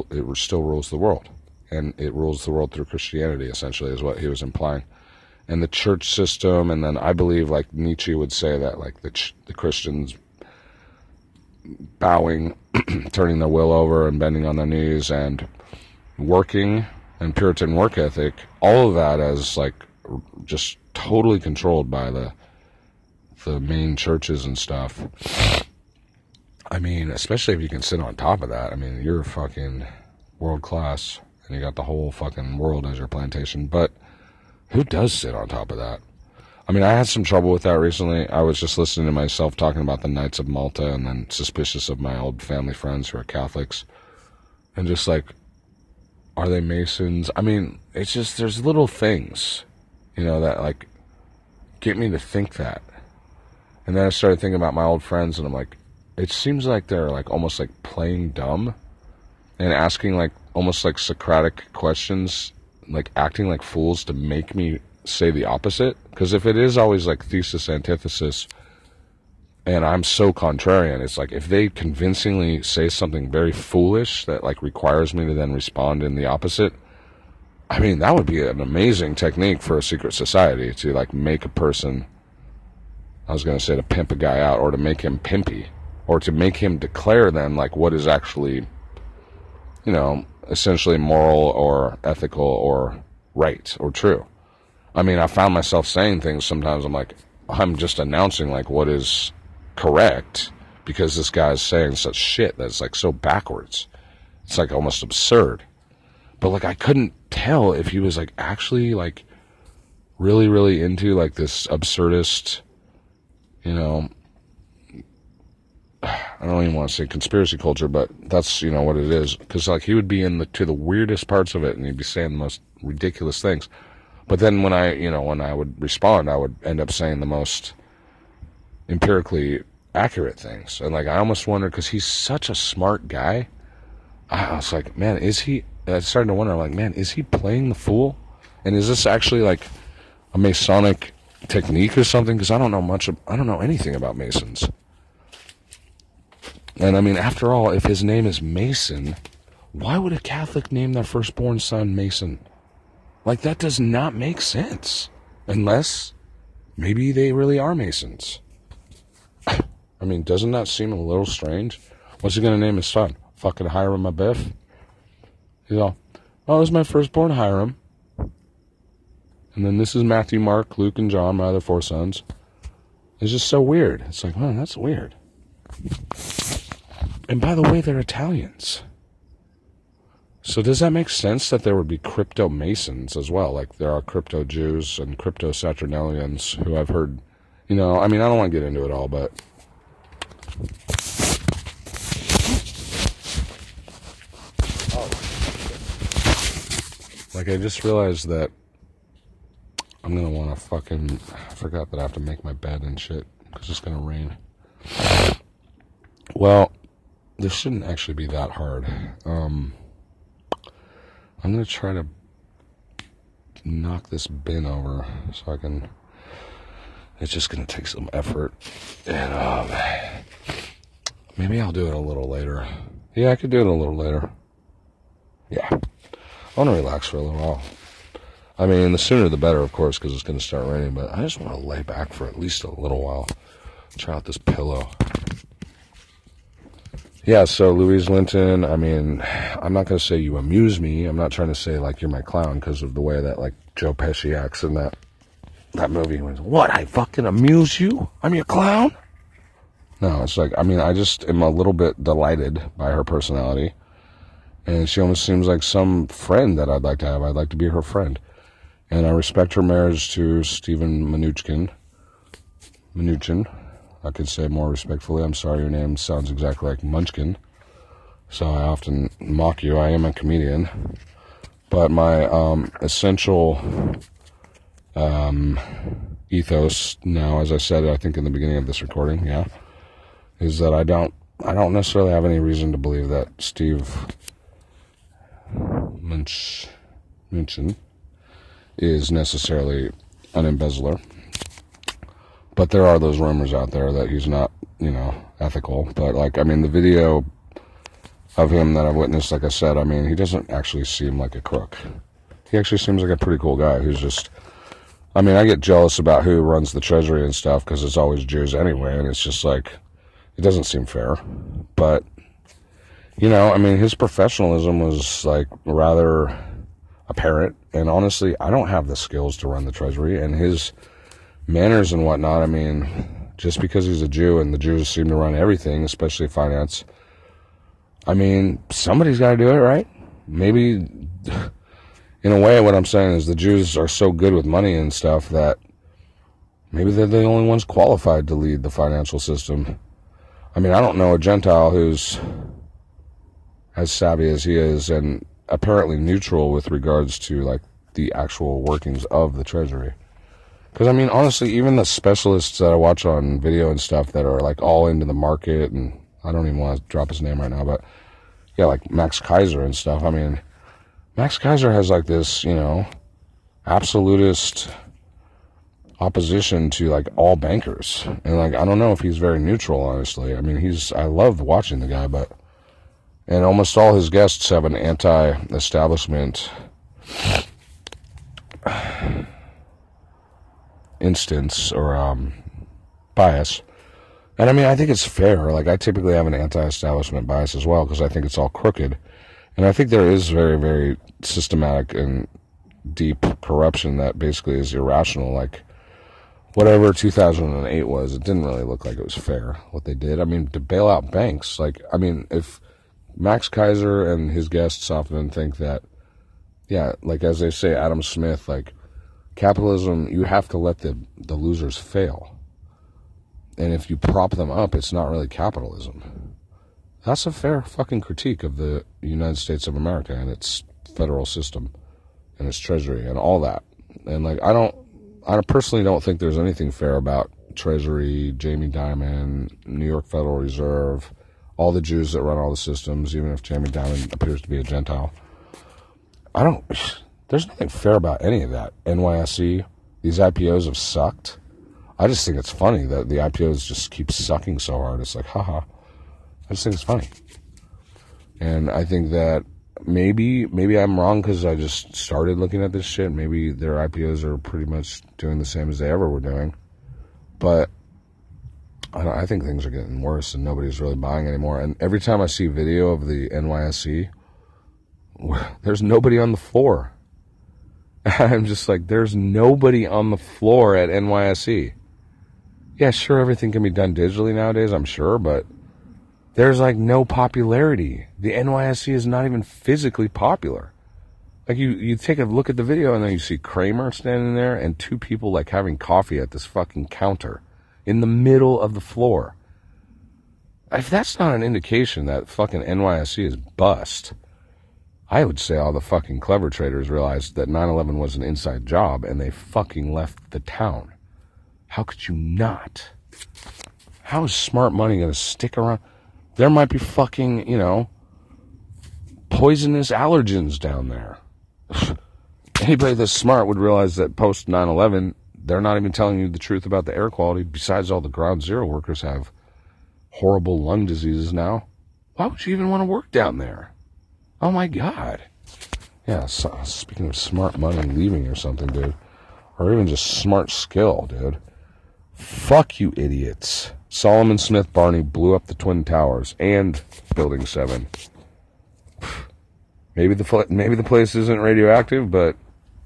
it still rules the world, and it rules the world through Christianity. Essentially, is what he was implying." And the church system, and then I believe, like Nietzsche would say, that like the ch- the Christians bowing, turning their will over and bending on their knees and working and Puritan work ethic, all of that as like just totally controlled by the the main churches and stuff. I mean, especially if you can sit on top of that. I mean, you're fucking world class and you got the whole fucking world as your plantation. But who does sit on top of that? I mean, I had some trouble with that recently. I was just listening to myself talking about the Knights of Malta and then suspicious of my old family friends who are Catholics. And just like, are they Masons? I mean, it's just, there's little things, you know, that like get me to think that. And then I started thinking about my old friends and I'm like, it seems like they're like almost like playing dumb and asking like almost like Socratic questions, like acting like fools to make me say the opposite? Because if it is always like thesis antithesis and I'm so contrarian it's like if they convincingly say something very foolish that like requires me to then respond in the opposite I mean that would be an amazing technique for a secret society to like make a person I was going to say to pimp a guy out or to make him pimpy or to make him declare then like what is actually, you know, essentially moral or ethical or right or true. I mean, I found myself saying things sometimes I'm like, I'm just announcing like what is correct because this guy is saying such shit that's like so backwards. It's like almost absurd. But like I couldn't tell if he was like actually like really, really into like this absurdist, you know, I don't even want to say conspiracy culture, but that's you know what it is. Because like he would be in the to the weirdest parts of it, and he'd be saying the most ridiculous things. But then when I you know when I would respond, I would end up saying the most empirically accurate things. And like I almost wonder because he's such a smart guy. I was like, man, is he? I started to wonder, like, man, is he playing the fool? And is this actually like a Masonic technique or something? Because I don't know much. Of, I don't know anything about Masons. And I mean, after all, if his name is Mason, why would a Catholic name their firstborn son Mason? Like, that does not make sense. Unless maybe they really are Masons. I mean, doesn't that seem a little strange? What's he going to name his son? Fucking Hiram Abiff? He's all, oh, this is my firstborn Hiram. And then this is Matthew, Mark, Luke, and John, my other four sons. It's just so weird. It's like, man, that's weird. And by the way, they're Italians. So does that make sense that there would be crypto Masons as well? Like there are crypto Jews and crypto Saturnalians who I've heard, you know, I mean, I don't want to get into it all, but like I just realized that I'm gonna want to fucking. I forgot that I have to make my bed and shit because it's gonna rain. Well, this shouldn't actually be that hard. Um, I'm gonna try to knock this bin over so I can. It's just gonna take some effort, and um, maybe I'll do it a little later. Yeah, I could do it a little later. Yeah, I want to relax for a little while. I mean, the sooner the better, of course, because it's going to start raining. But I just want to lay back for at least a little while. Try out this pillow. Yeah, so Louise Linton, I mean, I'm not going to say you amuse me. I'm not trying to say like you're my clown because of the way that like Joe Pesci acts in that that movie. Was, what? I fucking amuse you? I'm your clown? No, it's like I mean, I just am a little bit delighted by her personality, and she almost seems like some friend that I'd like to have. I'd like to be her friend, and I respect her marriage to Steven Mnuchin. Mnuchin. I could say more respectfully, I'm sorry your name sounds exactly like Munchkin. So I often mock you. I am a comedian. But my um, essential um, ethos now, as I said, I think in the beginning of this recording, yeah, is that I don't, I don't necessarily have any reason to believe that Steve Munch, Munchin is necessarily an embezzler but there are those rumors out there that he's not, you know, ethical. But like, I mean, the video of him that I've witnessed, like I said, I mean, he doesn't actually seem like a crook. He actually seems like a pretty cool guy who's just. I mean, I get jealous about who runs the treasury and stuff because it's always Jews anyway, and it's just like it doesn't seem fair. But you know, I mean, his professionalism was like rather apparent, and honestly, I don't have the skills to run the treasury, and his manners and whatnot. I mean, just because he's a Jew and the Jews seem to run everything, especially finance. I mean, somebody's got to do it, right? Maybe, in a way, what I'm saying is the Jews are so good with money and stuff that maybe they're the only ones qualified to lead the financial system. I mean, I don't know a Gentile who's as savvy as he is and apparently neutral with regards to like the actual workings of the treasury. Because I mean, honestly, even the specialists that I watch on video and stuff that are like all into the market, and I don't even want to drop his name right now, but yeah, like Max Keiser and stuff. I mean, Max Keiser has like this, you know, absolutist opposition to like all bankers, and like I don't know if he's very neutral, honestly. I mean, he's I love watching the guy, but and almost all his guests have an anti-establishment instance or um, bias. And I mean, I think it's fair. Like, I typically have an anti establishment bias as well because I think it's all crooked. And I think there is very, very systematic and deep corruption that basically is irrational. Like, whatever 2008 was, it didn't really look like it was fair what they did. I mean, to bail out banks, like, I mean, if Max Keiser and his guests often think that, yeah, like as they say, Adam Smith, like, capitalism, you have to let the, the losers fail. And if you prop them up, it's not really capitalism. That's a fair fucking critique of the United States of America and its federal system and its treasury and all that. And like, I don't, I personally don't think there's anything fair about Treasury, Jamie Dimon, New York Federal Reserve, all the Jews that run all the systems, even if Jamie Dimon appears to be a Gentile. I don't, there's nothing fair about any of that. NYSE, these IPOs have sucked. I just think it's funny that the IPOs just keep sucking so hard. It's like, haha. I just think it's funny. And I think that maybe maybe I'm wrong because I just started looking at this shit. Maybe their IPOs are pretty much doing the same as they ever were doing, but I, I think things are getting worse and nobody's really buying anymore. And every time I see video of the NYSE, there's nobody on the floor. I'm just like, there's nobody on the floor at NYSE. Yeah, sure, everything can be done digitally nowadays, I'm sure, but there's like no popularity. The NYSE is not even physically popular. Like you, you take a look at the video and then you see Cramer standing there and two people like having coffee at this fucking counter in the middle of the floor. If that's not an indication that fucking NYSE is bust, I would say all the fucking clever traders realized that 9-11 was an inside job and they fucking left the town. How could you not? How is smart money going to stick around? There might be fucking, you know, poisonous allergens down there. Anybody that's smart would realize that post 9 11, they're not even telling you the truth about the air quality. Besides, all the ground zero workers have horrible lung diseases now. Why would you even want to work down there? Oh my God. Yeah, so, speaking of smart money leaving or something, dude, or even just smart skill, dude. Fuck you, idiots. Salomon Smith Barney blew up the Twin Towers and Building 7. Maybe the, maybe the place isn't radioactive, but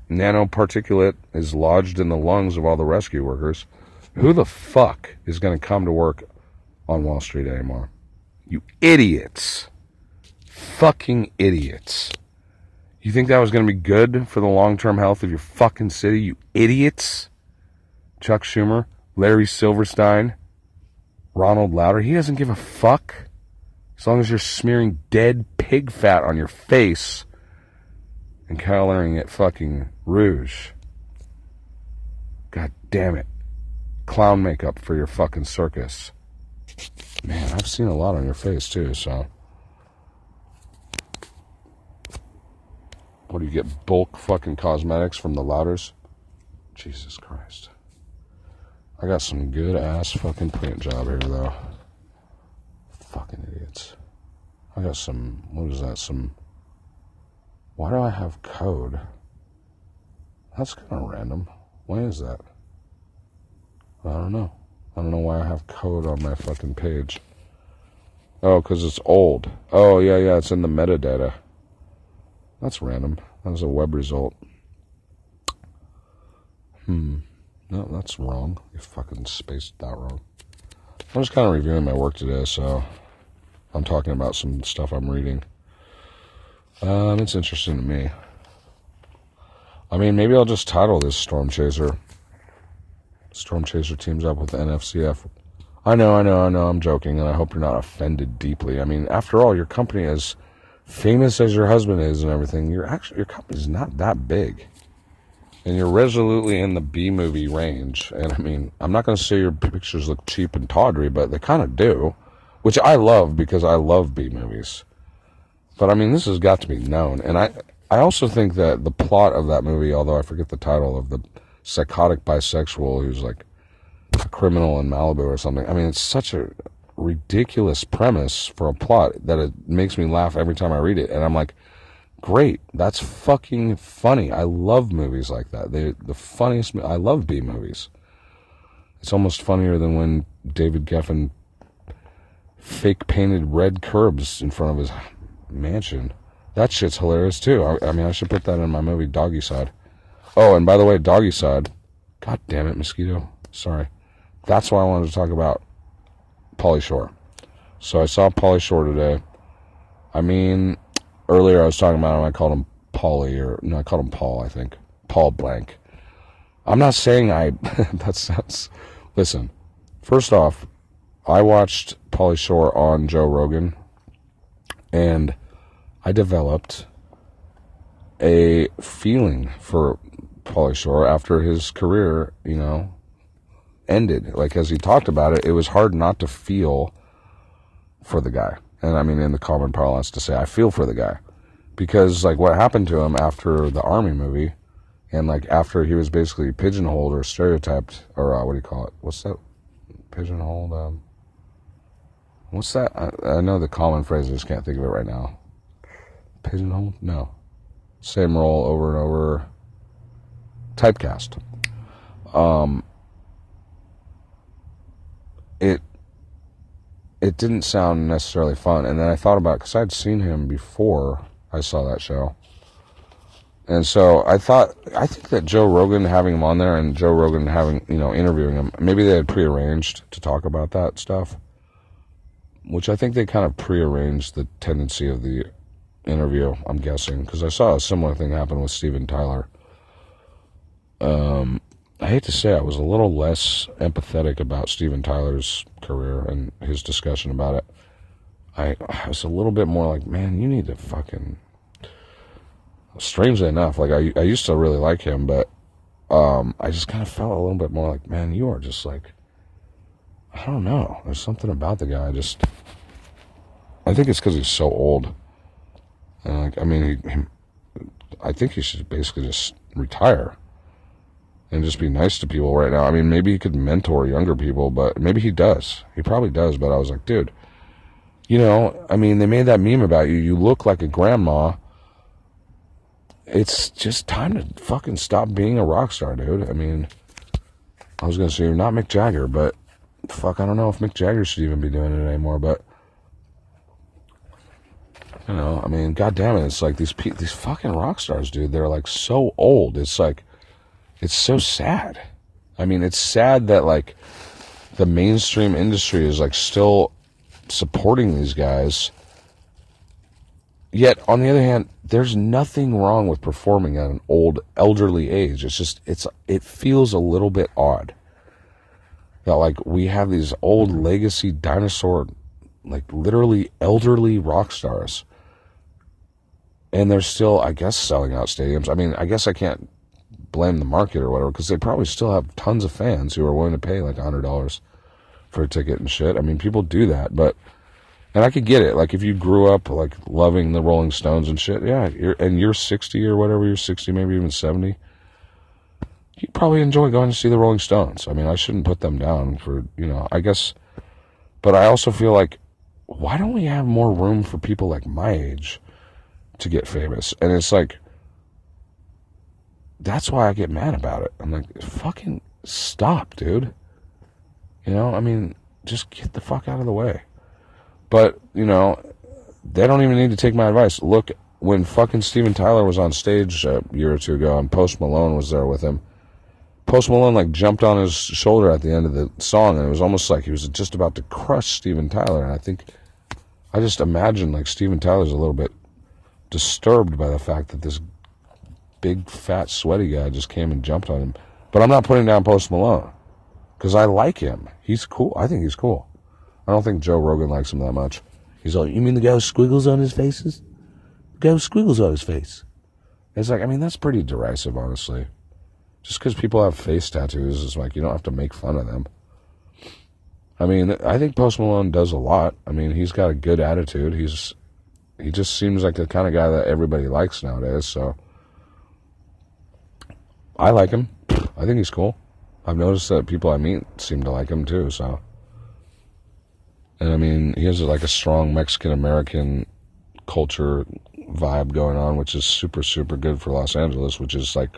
nanoparticulate is lodged in the lungs of all the rescue workers. Who the fuck is going to come to work on Wall Street anymore? You idiots. Fucking idiots. You think that was going to be good for the long term health of your fucking city, you idiots? Chuck Schumer, Larry Silverstein, Ronald Lauder, he doesn't give a fuck. As long as you're smearing dead pig fat on your face and coloring it fucking rouge. God damn it. Clown makeup for your fucking circus. Man, I've seen a lot on your face too, so. What do you get? Bulk fucking cosmetics from the Lauders? Jesus Christ. I got some good ass fucking paint job here though. Fucking idiots. I got some, what is that? Some, why do I have code? That's kind of random. Why is that? I don't know. I don't know why I have code on my fucking page. Oh, because it's old. Oh, yeah, yeah, it's in the metadata. That's random. That was a web result. Hmm. No, that's wrong. You fucking spaced that wrong. I'm just kind of reviewing my work today, so I'm talking about some stuff I'm reading. Um, it's interesting to me. I mean, maybe I'll just title this Storm Chaser. Storm Chaser teams up with NFCF. I know, I know, I know, I'm joking, and I hope you're not offended deeply. I mean, after all, your company, as famous as your husband is and everything, your actually your company's not that big and you're resolutely in the B movie range. And I mean, I'm not going to say your pictures look cheap and tawdry, but they kind of do, which I love because I love B movies. But I mean, this has got to be known. And I, I also think that the plot of that movie, although I forget the title of the psychotic bisexual who's like a criminal in Malibu or something. I mean, it's such a ridiculous premise for a plot that it makes me laugh every time I read it. And I'm like, great. That's fucking funny. I love movies like that. They the funniest. I love B movies. It's almost funnier than when David Geffen fake painted red curbs in front of his mansion. That shit's hilarious too. I, I mean, I should put that in my movie Doggy Side. Oh, and by the way, Doggy Side. God damn it, mosquito. Sorry. That's why I wanted to talk about Pauly Shore. So I saw Pauly Shore today. I mean, earlier I was talking about him. I called him Polly, or no, I called him Paul. I think Paul Blank. I'm not saying I. that sounds. Listen, first off, I watched Pauly Shore on Joe Rogan, and I developed a feeling for Pauly Shore after his career, you know, ended. Like as he talked about it, it was hard not to feel for the guy. And I mean, in the common parlance, to say I feel for the guy because like what happened to him after the army movie, and like after he was basically pigeonholed or stereotyped, or uh, what do you call it? What's that? Pigeonholed. Um, what's that? I, I know the common phrase. I just can't think of it right now. Pigeonholed? No. Same role over and over. Typecast. Um, it it didn't sound necessarily fun. And then I thought about because I'd seen him before I saw that show, and so I thought I think that Joe Rogan having him on there and Joe Rogan having you know interviewing him, maybe they had prearranged to talk about that stuff, which I think they kind of prearranged the tendency of the interview. I'm guessing because I saw a similar thing happen with Steven Tyler. Um, I hate to say I was a little less empathetic about Steven Tyler's career and his discussion about it. I, I was a little bit more like, man, you need to fucking. Strangely enough, like I, I used to really like him, but um, I just kind of felt a little bit more like, man, you are just like, I don't know. There's something about the guy. I just, I think it's because he's so old. And like, I mean, he, he, I think he should basically just retire and just be nice to people right now. I mean, maybe he could mentor younger people, but maybe he does. He probably does. But I was like, dude, you know, I mean, they made that meme about you. You look like a grandma. It's just time to fucking stop being a rock star, dude. I mean, I was gonna say you're not Mick Jagger, but fuck, I don't know if Mick Jagger should even be doing it anymore. But you know, I mean, god damn it, it's like these these fucking rock stars, dude. They're like so old. It's like it's so sad. I mean, it's sad that like the mainstream industry is like still supporting these guys. Yet on the other hand, there's nothing wrong with performing at an old elderly age. It's just it's it feels a little bit odd that like we have these old mm-hmm. legacy dinosaur like literally elderly rock stars and they're still i guess selling out stadiums i mean i guess i can't blame the market or whatever because they probably still have tons of fans who are willing to pay like a hundred dollars for a ticket and shit. I mean people do that but and i could get it. Like if you grew up like loving the rolling stones and shit yeah you're, and you're 60 or whatever you're 60 maybe even 70 you probably enjoy going to see the rolling stones. I mean i shouldn't put them down for you know i guess but i also feel like why don't we have more room for people like my age to get famous? And it's like, that's why I get mad about it. I'm like, fucking stop, dude. You know, I mean, just get the fuck out of the way. But, you know, they don't even need to take my advice. Look, when fucking Steven Tyler was on stage a year or two ago and Post Malone was there with him, Post Malone like jumped on his shoulder at the end of the song, and it was almost like he was just about to crush Steven Tyler. And I think I just imagine like Steven Tyler's a little bit disturbed by the fact that this big fat sweaty guy just came and jumped on him. But I'm not putting down Post Malone because I like him. He's cool. I think he's cool. I don't think Joe Rogan likes him that much. He's like, you mean the guy with squiggles on his faces? The guy with squiggles on his face. It's like, I mean, that's pretty derisive, honestly. Just because people have face tattoos is like you don't have to make fun of them. I mean, I think Post Malone does a lot. I mean, he's got a good attitude. He's he just seems like the kind of guy that everybody likes nowadays. So I like him. I think he's cool. I've noticed that people I meet seem to like him too. So, and I mean, he has like a strong Mexican American culture vibe going on, which is super super good for Los Angeles, which is like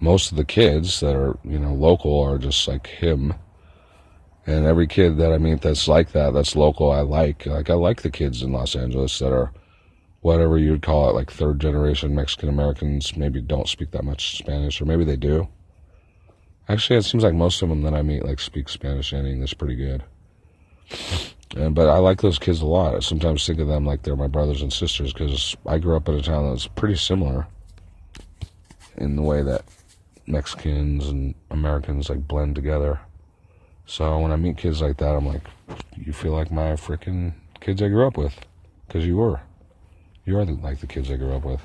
most of the kids that are, you know, local are just like him. And every kid that I meet that's like that, that's local, I like. Like, I like the kids in Los Angeles that are whatever you'd call it, like third generation Mexican Americans, maybe don't speak that much Spanish, or maybe they do. Actually, it seems like most of them that I meet like speak Spanish and English pretty good. And, but I like those kids a lot. I sometimes think of them like they're my brothers and sisters because I grew up in a town that's pretty similar in the way that Mexicans and Americans like blend together. So when I meet kids like that, I'm like, you feel like my freaking kids I grew up with because you were. You are like the kids I grew up with.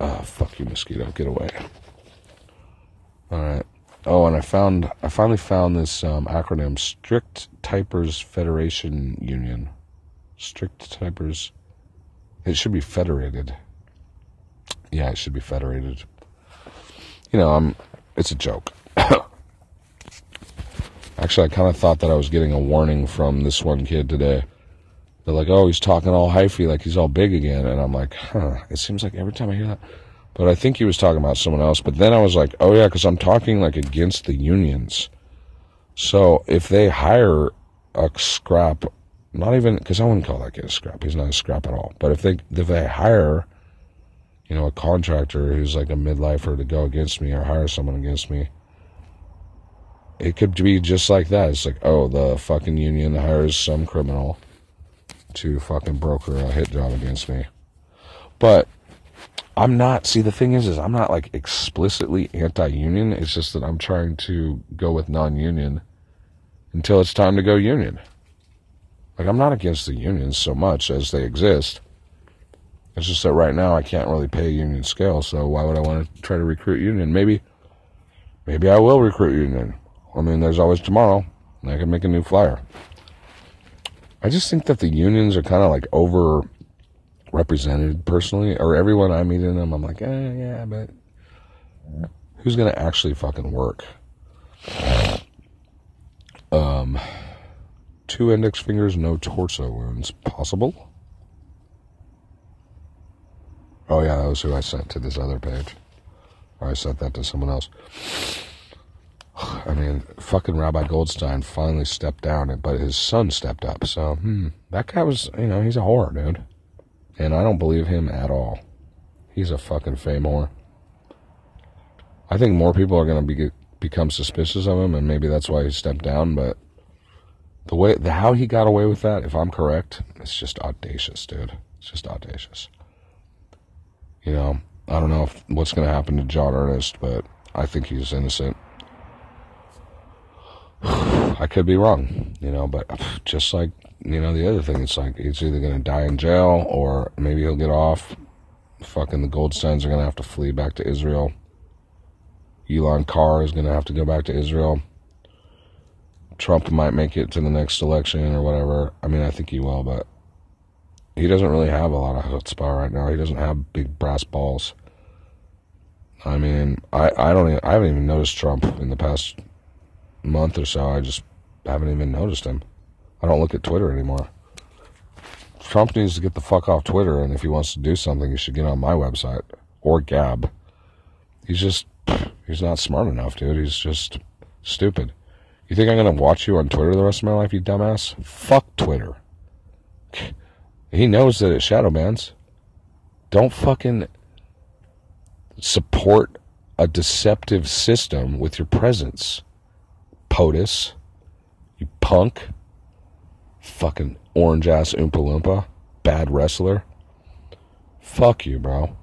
Ah, fuck you, mosquito. Get away. All right. Oh, and I found I finally found this um, acronym: Strict Typers Federation Union. Strict Typers. It should be federated. Yeah, it should be federated. You know, I'm. It's a joke. Actually, I kind of thought that I was getting a warning from this one kid today. They're like, "Oh, he's talking all hyphy, like he's all big again," and I'm like, "Huh." It seems like every time I hear that, but I think he was talking about someone else. But then I was like, "Oh yeah," because I'm talking like against the unions. So if they hire a scrap, not even because I wouldn't call that kid a scrap. He's not a scrap at all. But if they if they hire, you know, a contractor who's like a midlifer to go against me or hire someone against me, it could be just like that. It's like, oh, the fucking union hires some criminal to fucking broker a hit job against me. But I'm not, see, the thing is, is I'm not like explicitly anti-union. It's just that I'm trying to go with non-union until it's time to go union. Like, I'm not against the unions so much as they exist. It's just that right now I can't really pay union scale, so why would I want to try to recruit union? Maybe, maybe I will recruit union. I mean, there's always tomorrow, and I can make a new flyer. I just think that the unions are kind of like over represented personally, or everyone I meet in them, I'm like, eh, yeah, but who's gonna actually fucking work? Um, two index fingers, no torso wounds. Possible? Oh yeah, that was who I sent to this other page. Or I sent that to someone else. I mean, fucking Rabbi Goldstein finally stepped down, but his son stepped up. So, hmm, that guy was, you know, he's a whore, dude. And I don't believe him at all. He's a fucking fame whore. I think more people are going to be become suspicious of him, and maybe that's why he stepped down. But the way, the how he got away with that, if I'm correct, it's just audacious, dude. It's just audacious. You know, I don't know if, what's going to happen to John Earnest, but I think he's innocent. I could be wrong, you know, but just like, you know, the other thing, it's like he's either going to die in jail or maybe he'll get off. Fucking the Goldsteins are going to have to flee back to Israel. Elan Carr is going to have to go back to Israel. Trump might make it to the next election or whatever. I mean, I think he will, but he doesn't really have a lot of chutzpah right now. He doesn't have big brass balls. I mean, I, I don't even, I haven't even noticed Trump in the past month or so. I just haven't even noticed him. I don't look at Twitter anymore. Trump needs to get the fuck off Twitter, and if he wants to do something, he should get on my website or Gab. He's just, he's not smart enough, dude. He's just stupid. You think I'm gonna watch you on Twitter the rest of my life, you dumbass? Fuck Twitter. He knows that it shadow bans. Don't fucking support a deceptive system with your presence. POTUS. Punk. Fucking orange ass Oompa Loompa. Bad wrestler. Fuck you, bro.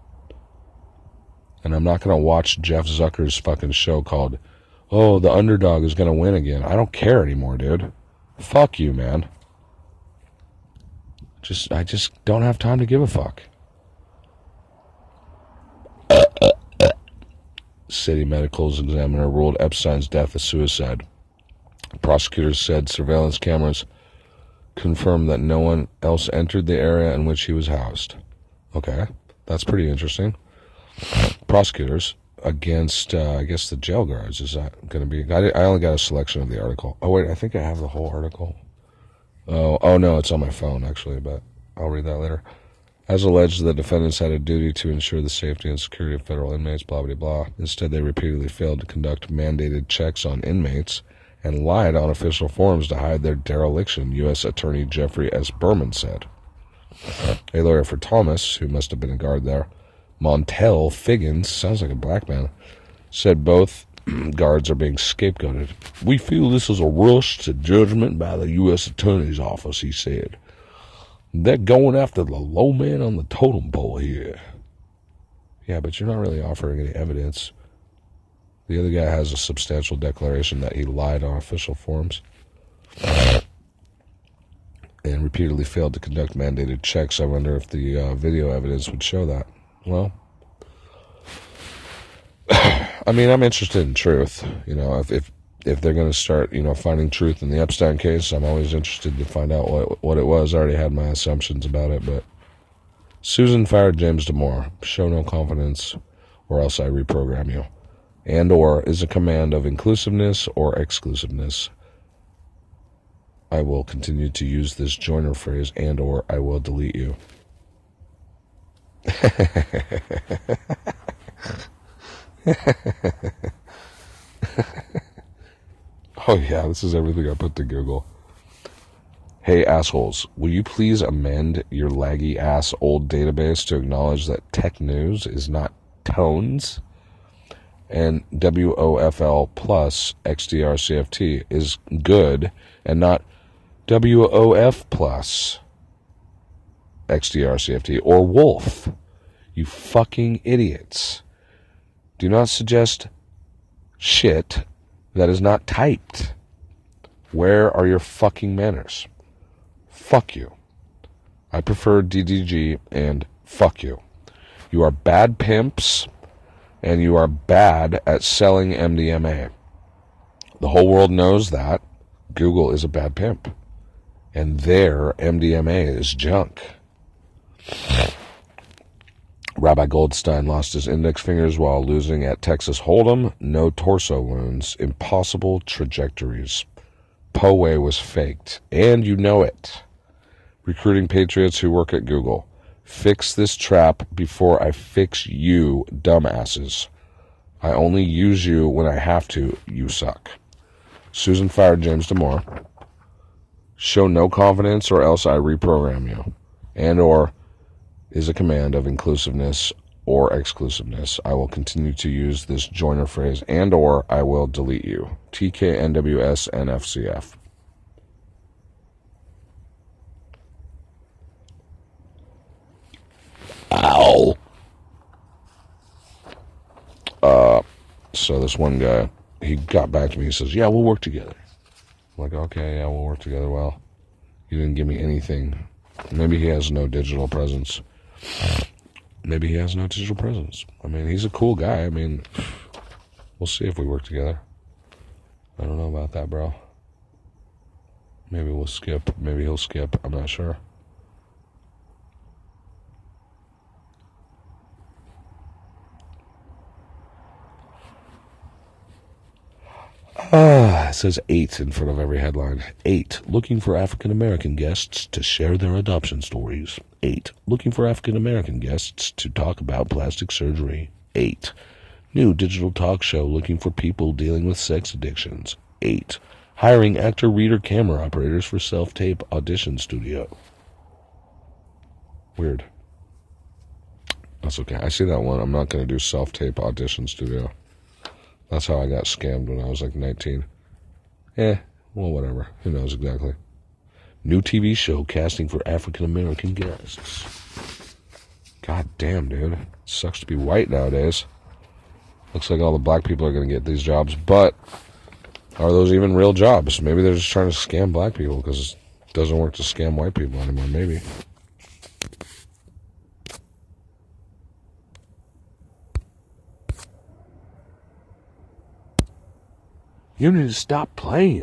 And I'm not gonna watch Jeff Zucker's fucking show called Oh, the underdog is gonna win again. I don't care anymore, dude. Fuck you, man. Just I just don't have time to give a fuck. City Medical's examiner ruled Epstein's death a suicide. Prosecutors said surveillance cameras confirmed that no one else entered the area in which he was housed. Okay, that's pretty interesting. Prosecutors against, uh, I guess, the jail guards. Is that going to be? I, I only got a selection of the article. Oh wait, I think I have the whole article. Oh, oh no, it's on my phone actually, but I'll read that later. As alleged, the defendants had a duty to ensure the safety and security of federal inmates, blah, blah, blah. Instead, they repeatedly failed to conduct mandated checks on inmates and lied on official forms to hide their dereliction, U.S. Attorney Geoffrey S. Berman said. A lawyer for Thomas, who must have been a guard there, Montell Figgins, sounds like a black man, said both guards are being scapegoated. We feel this is a rush to judgment by the U.S. Attorney's Office, he said. They're going after the low man on the totem pole here. Yeah, but you're not really offering any evidence. The other guy has a substantial declaration that he lied on official forms and repeatedly failed to conduct mandated checks. I wonder if the uh, video evidence would show that. Well, I mean, I'm interested in truth. You know, if if, if they're going to start, you know, finding truth in the Epstein case, I'm always interested to find out what what it was. I already had my assumptions about it, but Susan fired James Damore. Show no confidence, or else I reprogram you. And or is a command of inclusiveness or exclusiveness. I will continue to use this joiner phrase and or I will delete you. oh yeah, this is everything I put to Google. Hey assholes, will you please amend your laggy ass old database to acknowledge that tech news is not tones? And WOFL plus XDR CFT is good and not WOF plus XDR CFT or Wolf. You fucking idiots. Do not suggest shit that is not typed. Where are your fucking manners? Fuck you. I prefer DDG and fuck you. You are bad pimps and you are bad at selling MDMA. The whole world knows that. Google is a bad pimp. And their MDMA is junk. Rabbi Goldstein lost his index fingers while losing at Texas Hold'em. No torso wounds. Impossible trajectories. Poway was faked. And you know it. Recruiting patriots who work at Google. Fix this trap before I fix you, dumbasses. I only use you when I have to. You suck. Susan fired James Damore. Show no confidence or else I reprogram you. And or is a command of inclusiveness or exclusiveness. I will continue to use this joiner phrase and or I will delete you. TKNWS NFCF. Ow. Uh, so this one guy, he got back to me. He says, "Yeah, we'll work together." I'm like, "Okay, yeah, we'll work together." Well, he didn't give me anything. Maybe he has no digital presence. Maybe he has no digital presence. I mean, he's a cool guy. I mean, we'll see if we work together. I don't know about that, bro. Maybe we'll skip. Maybe he'll skip. I'm not sure. Ah, it says eight in front of every headline. Eight, looking for African American guests to share their adoption stories. Eight, looking for African American guests to talk about plastic surgery. Eight, new digital talk show looking for people dealing with sex addictions. Eight, hiring actor, reader, camera operators for self tape audition studio. Weird. That's okay. I see that one. I'm not going to do self tape audition studio. That's how I got scammed when I was like 19. Eh, well, whatever. Who knows exactly? New TV show casting for African American guests. God damn, dude. It sucks to be white nowadays. Looks like all the black people are going to get these jobs, but are those even real jobs? Maybe they're just trying to scam black people because it doesn't work to scam white people anymore. Maybe. You need to stop playing.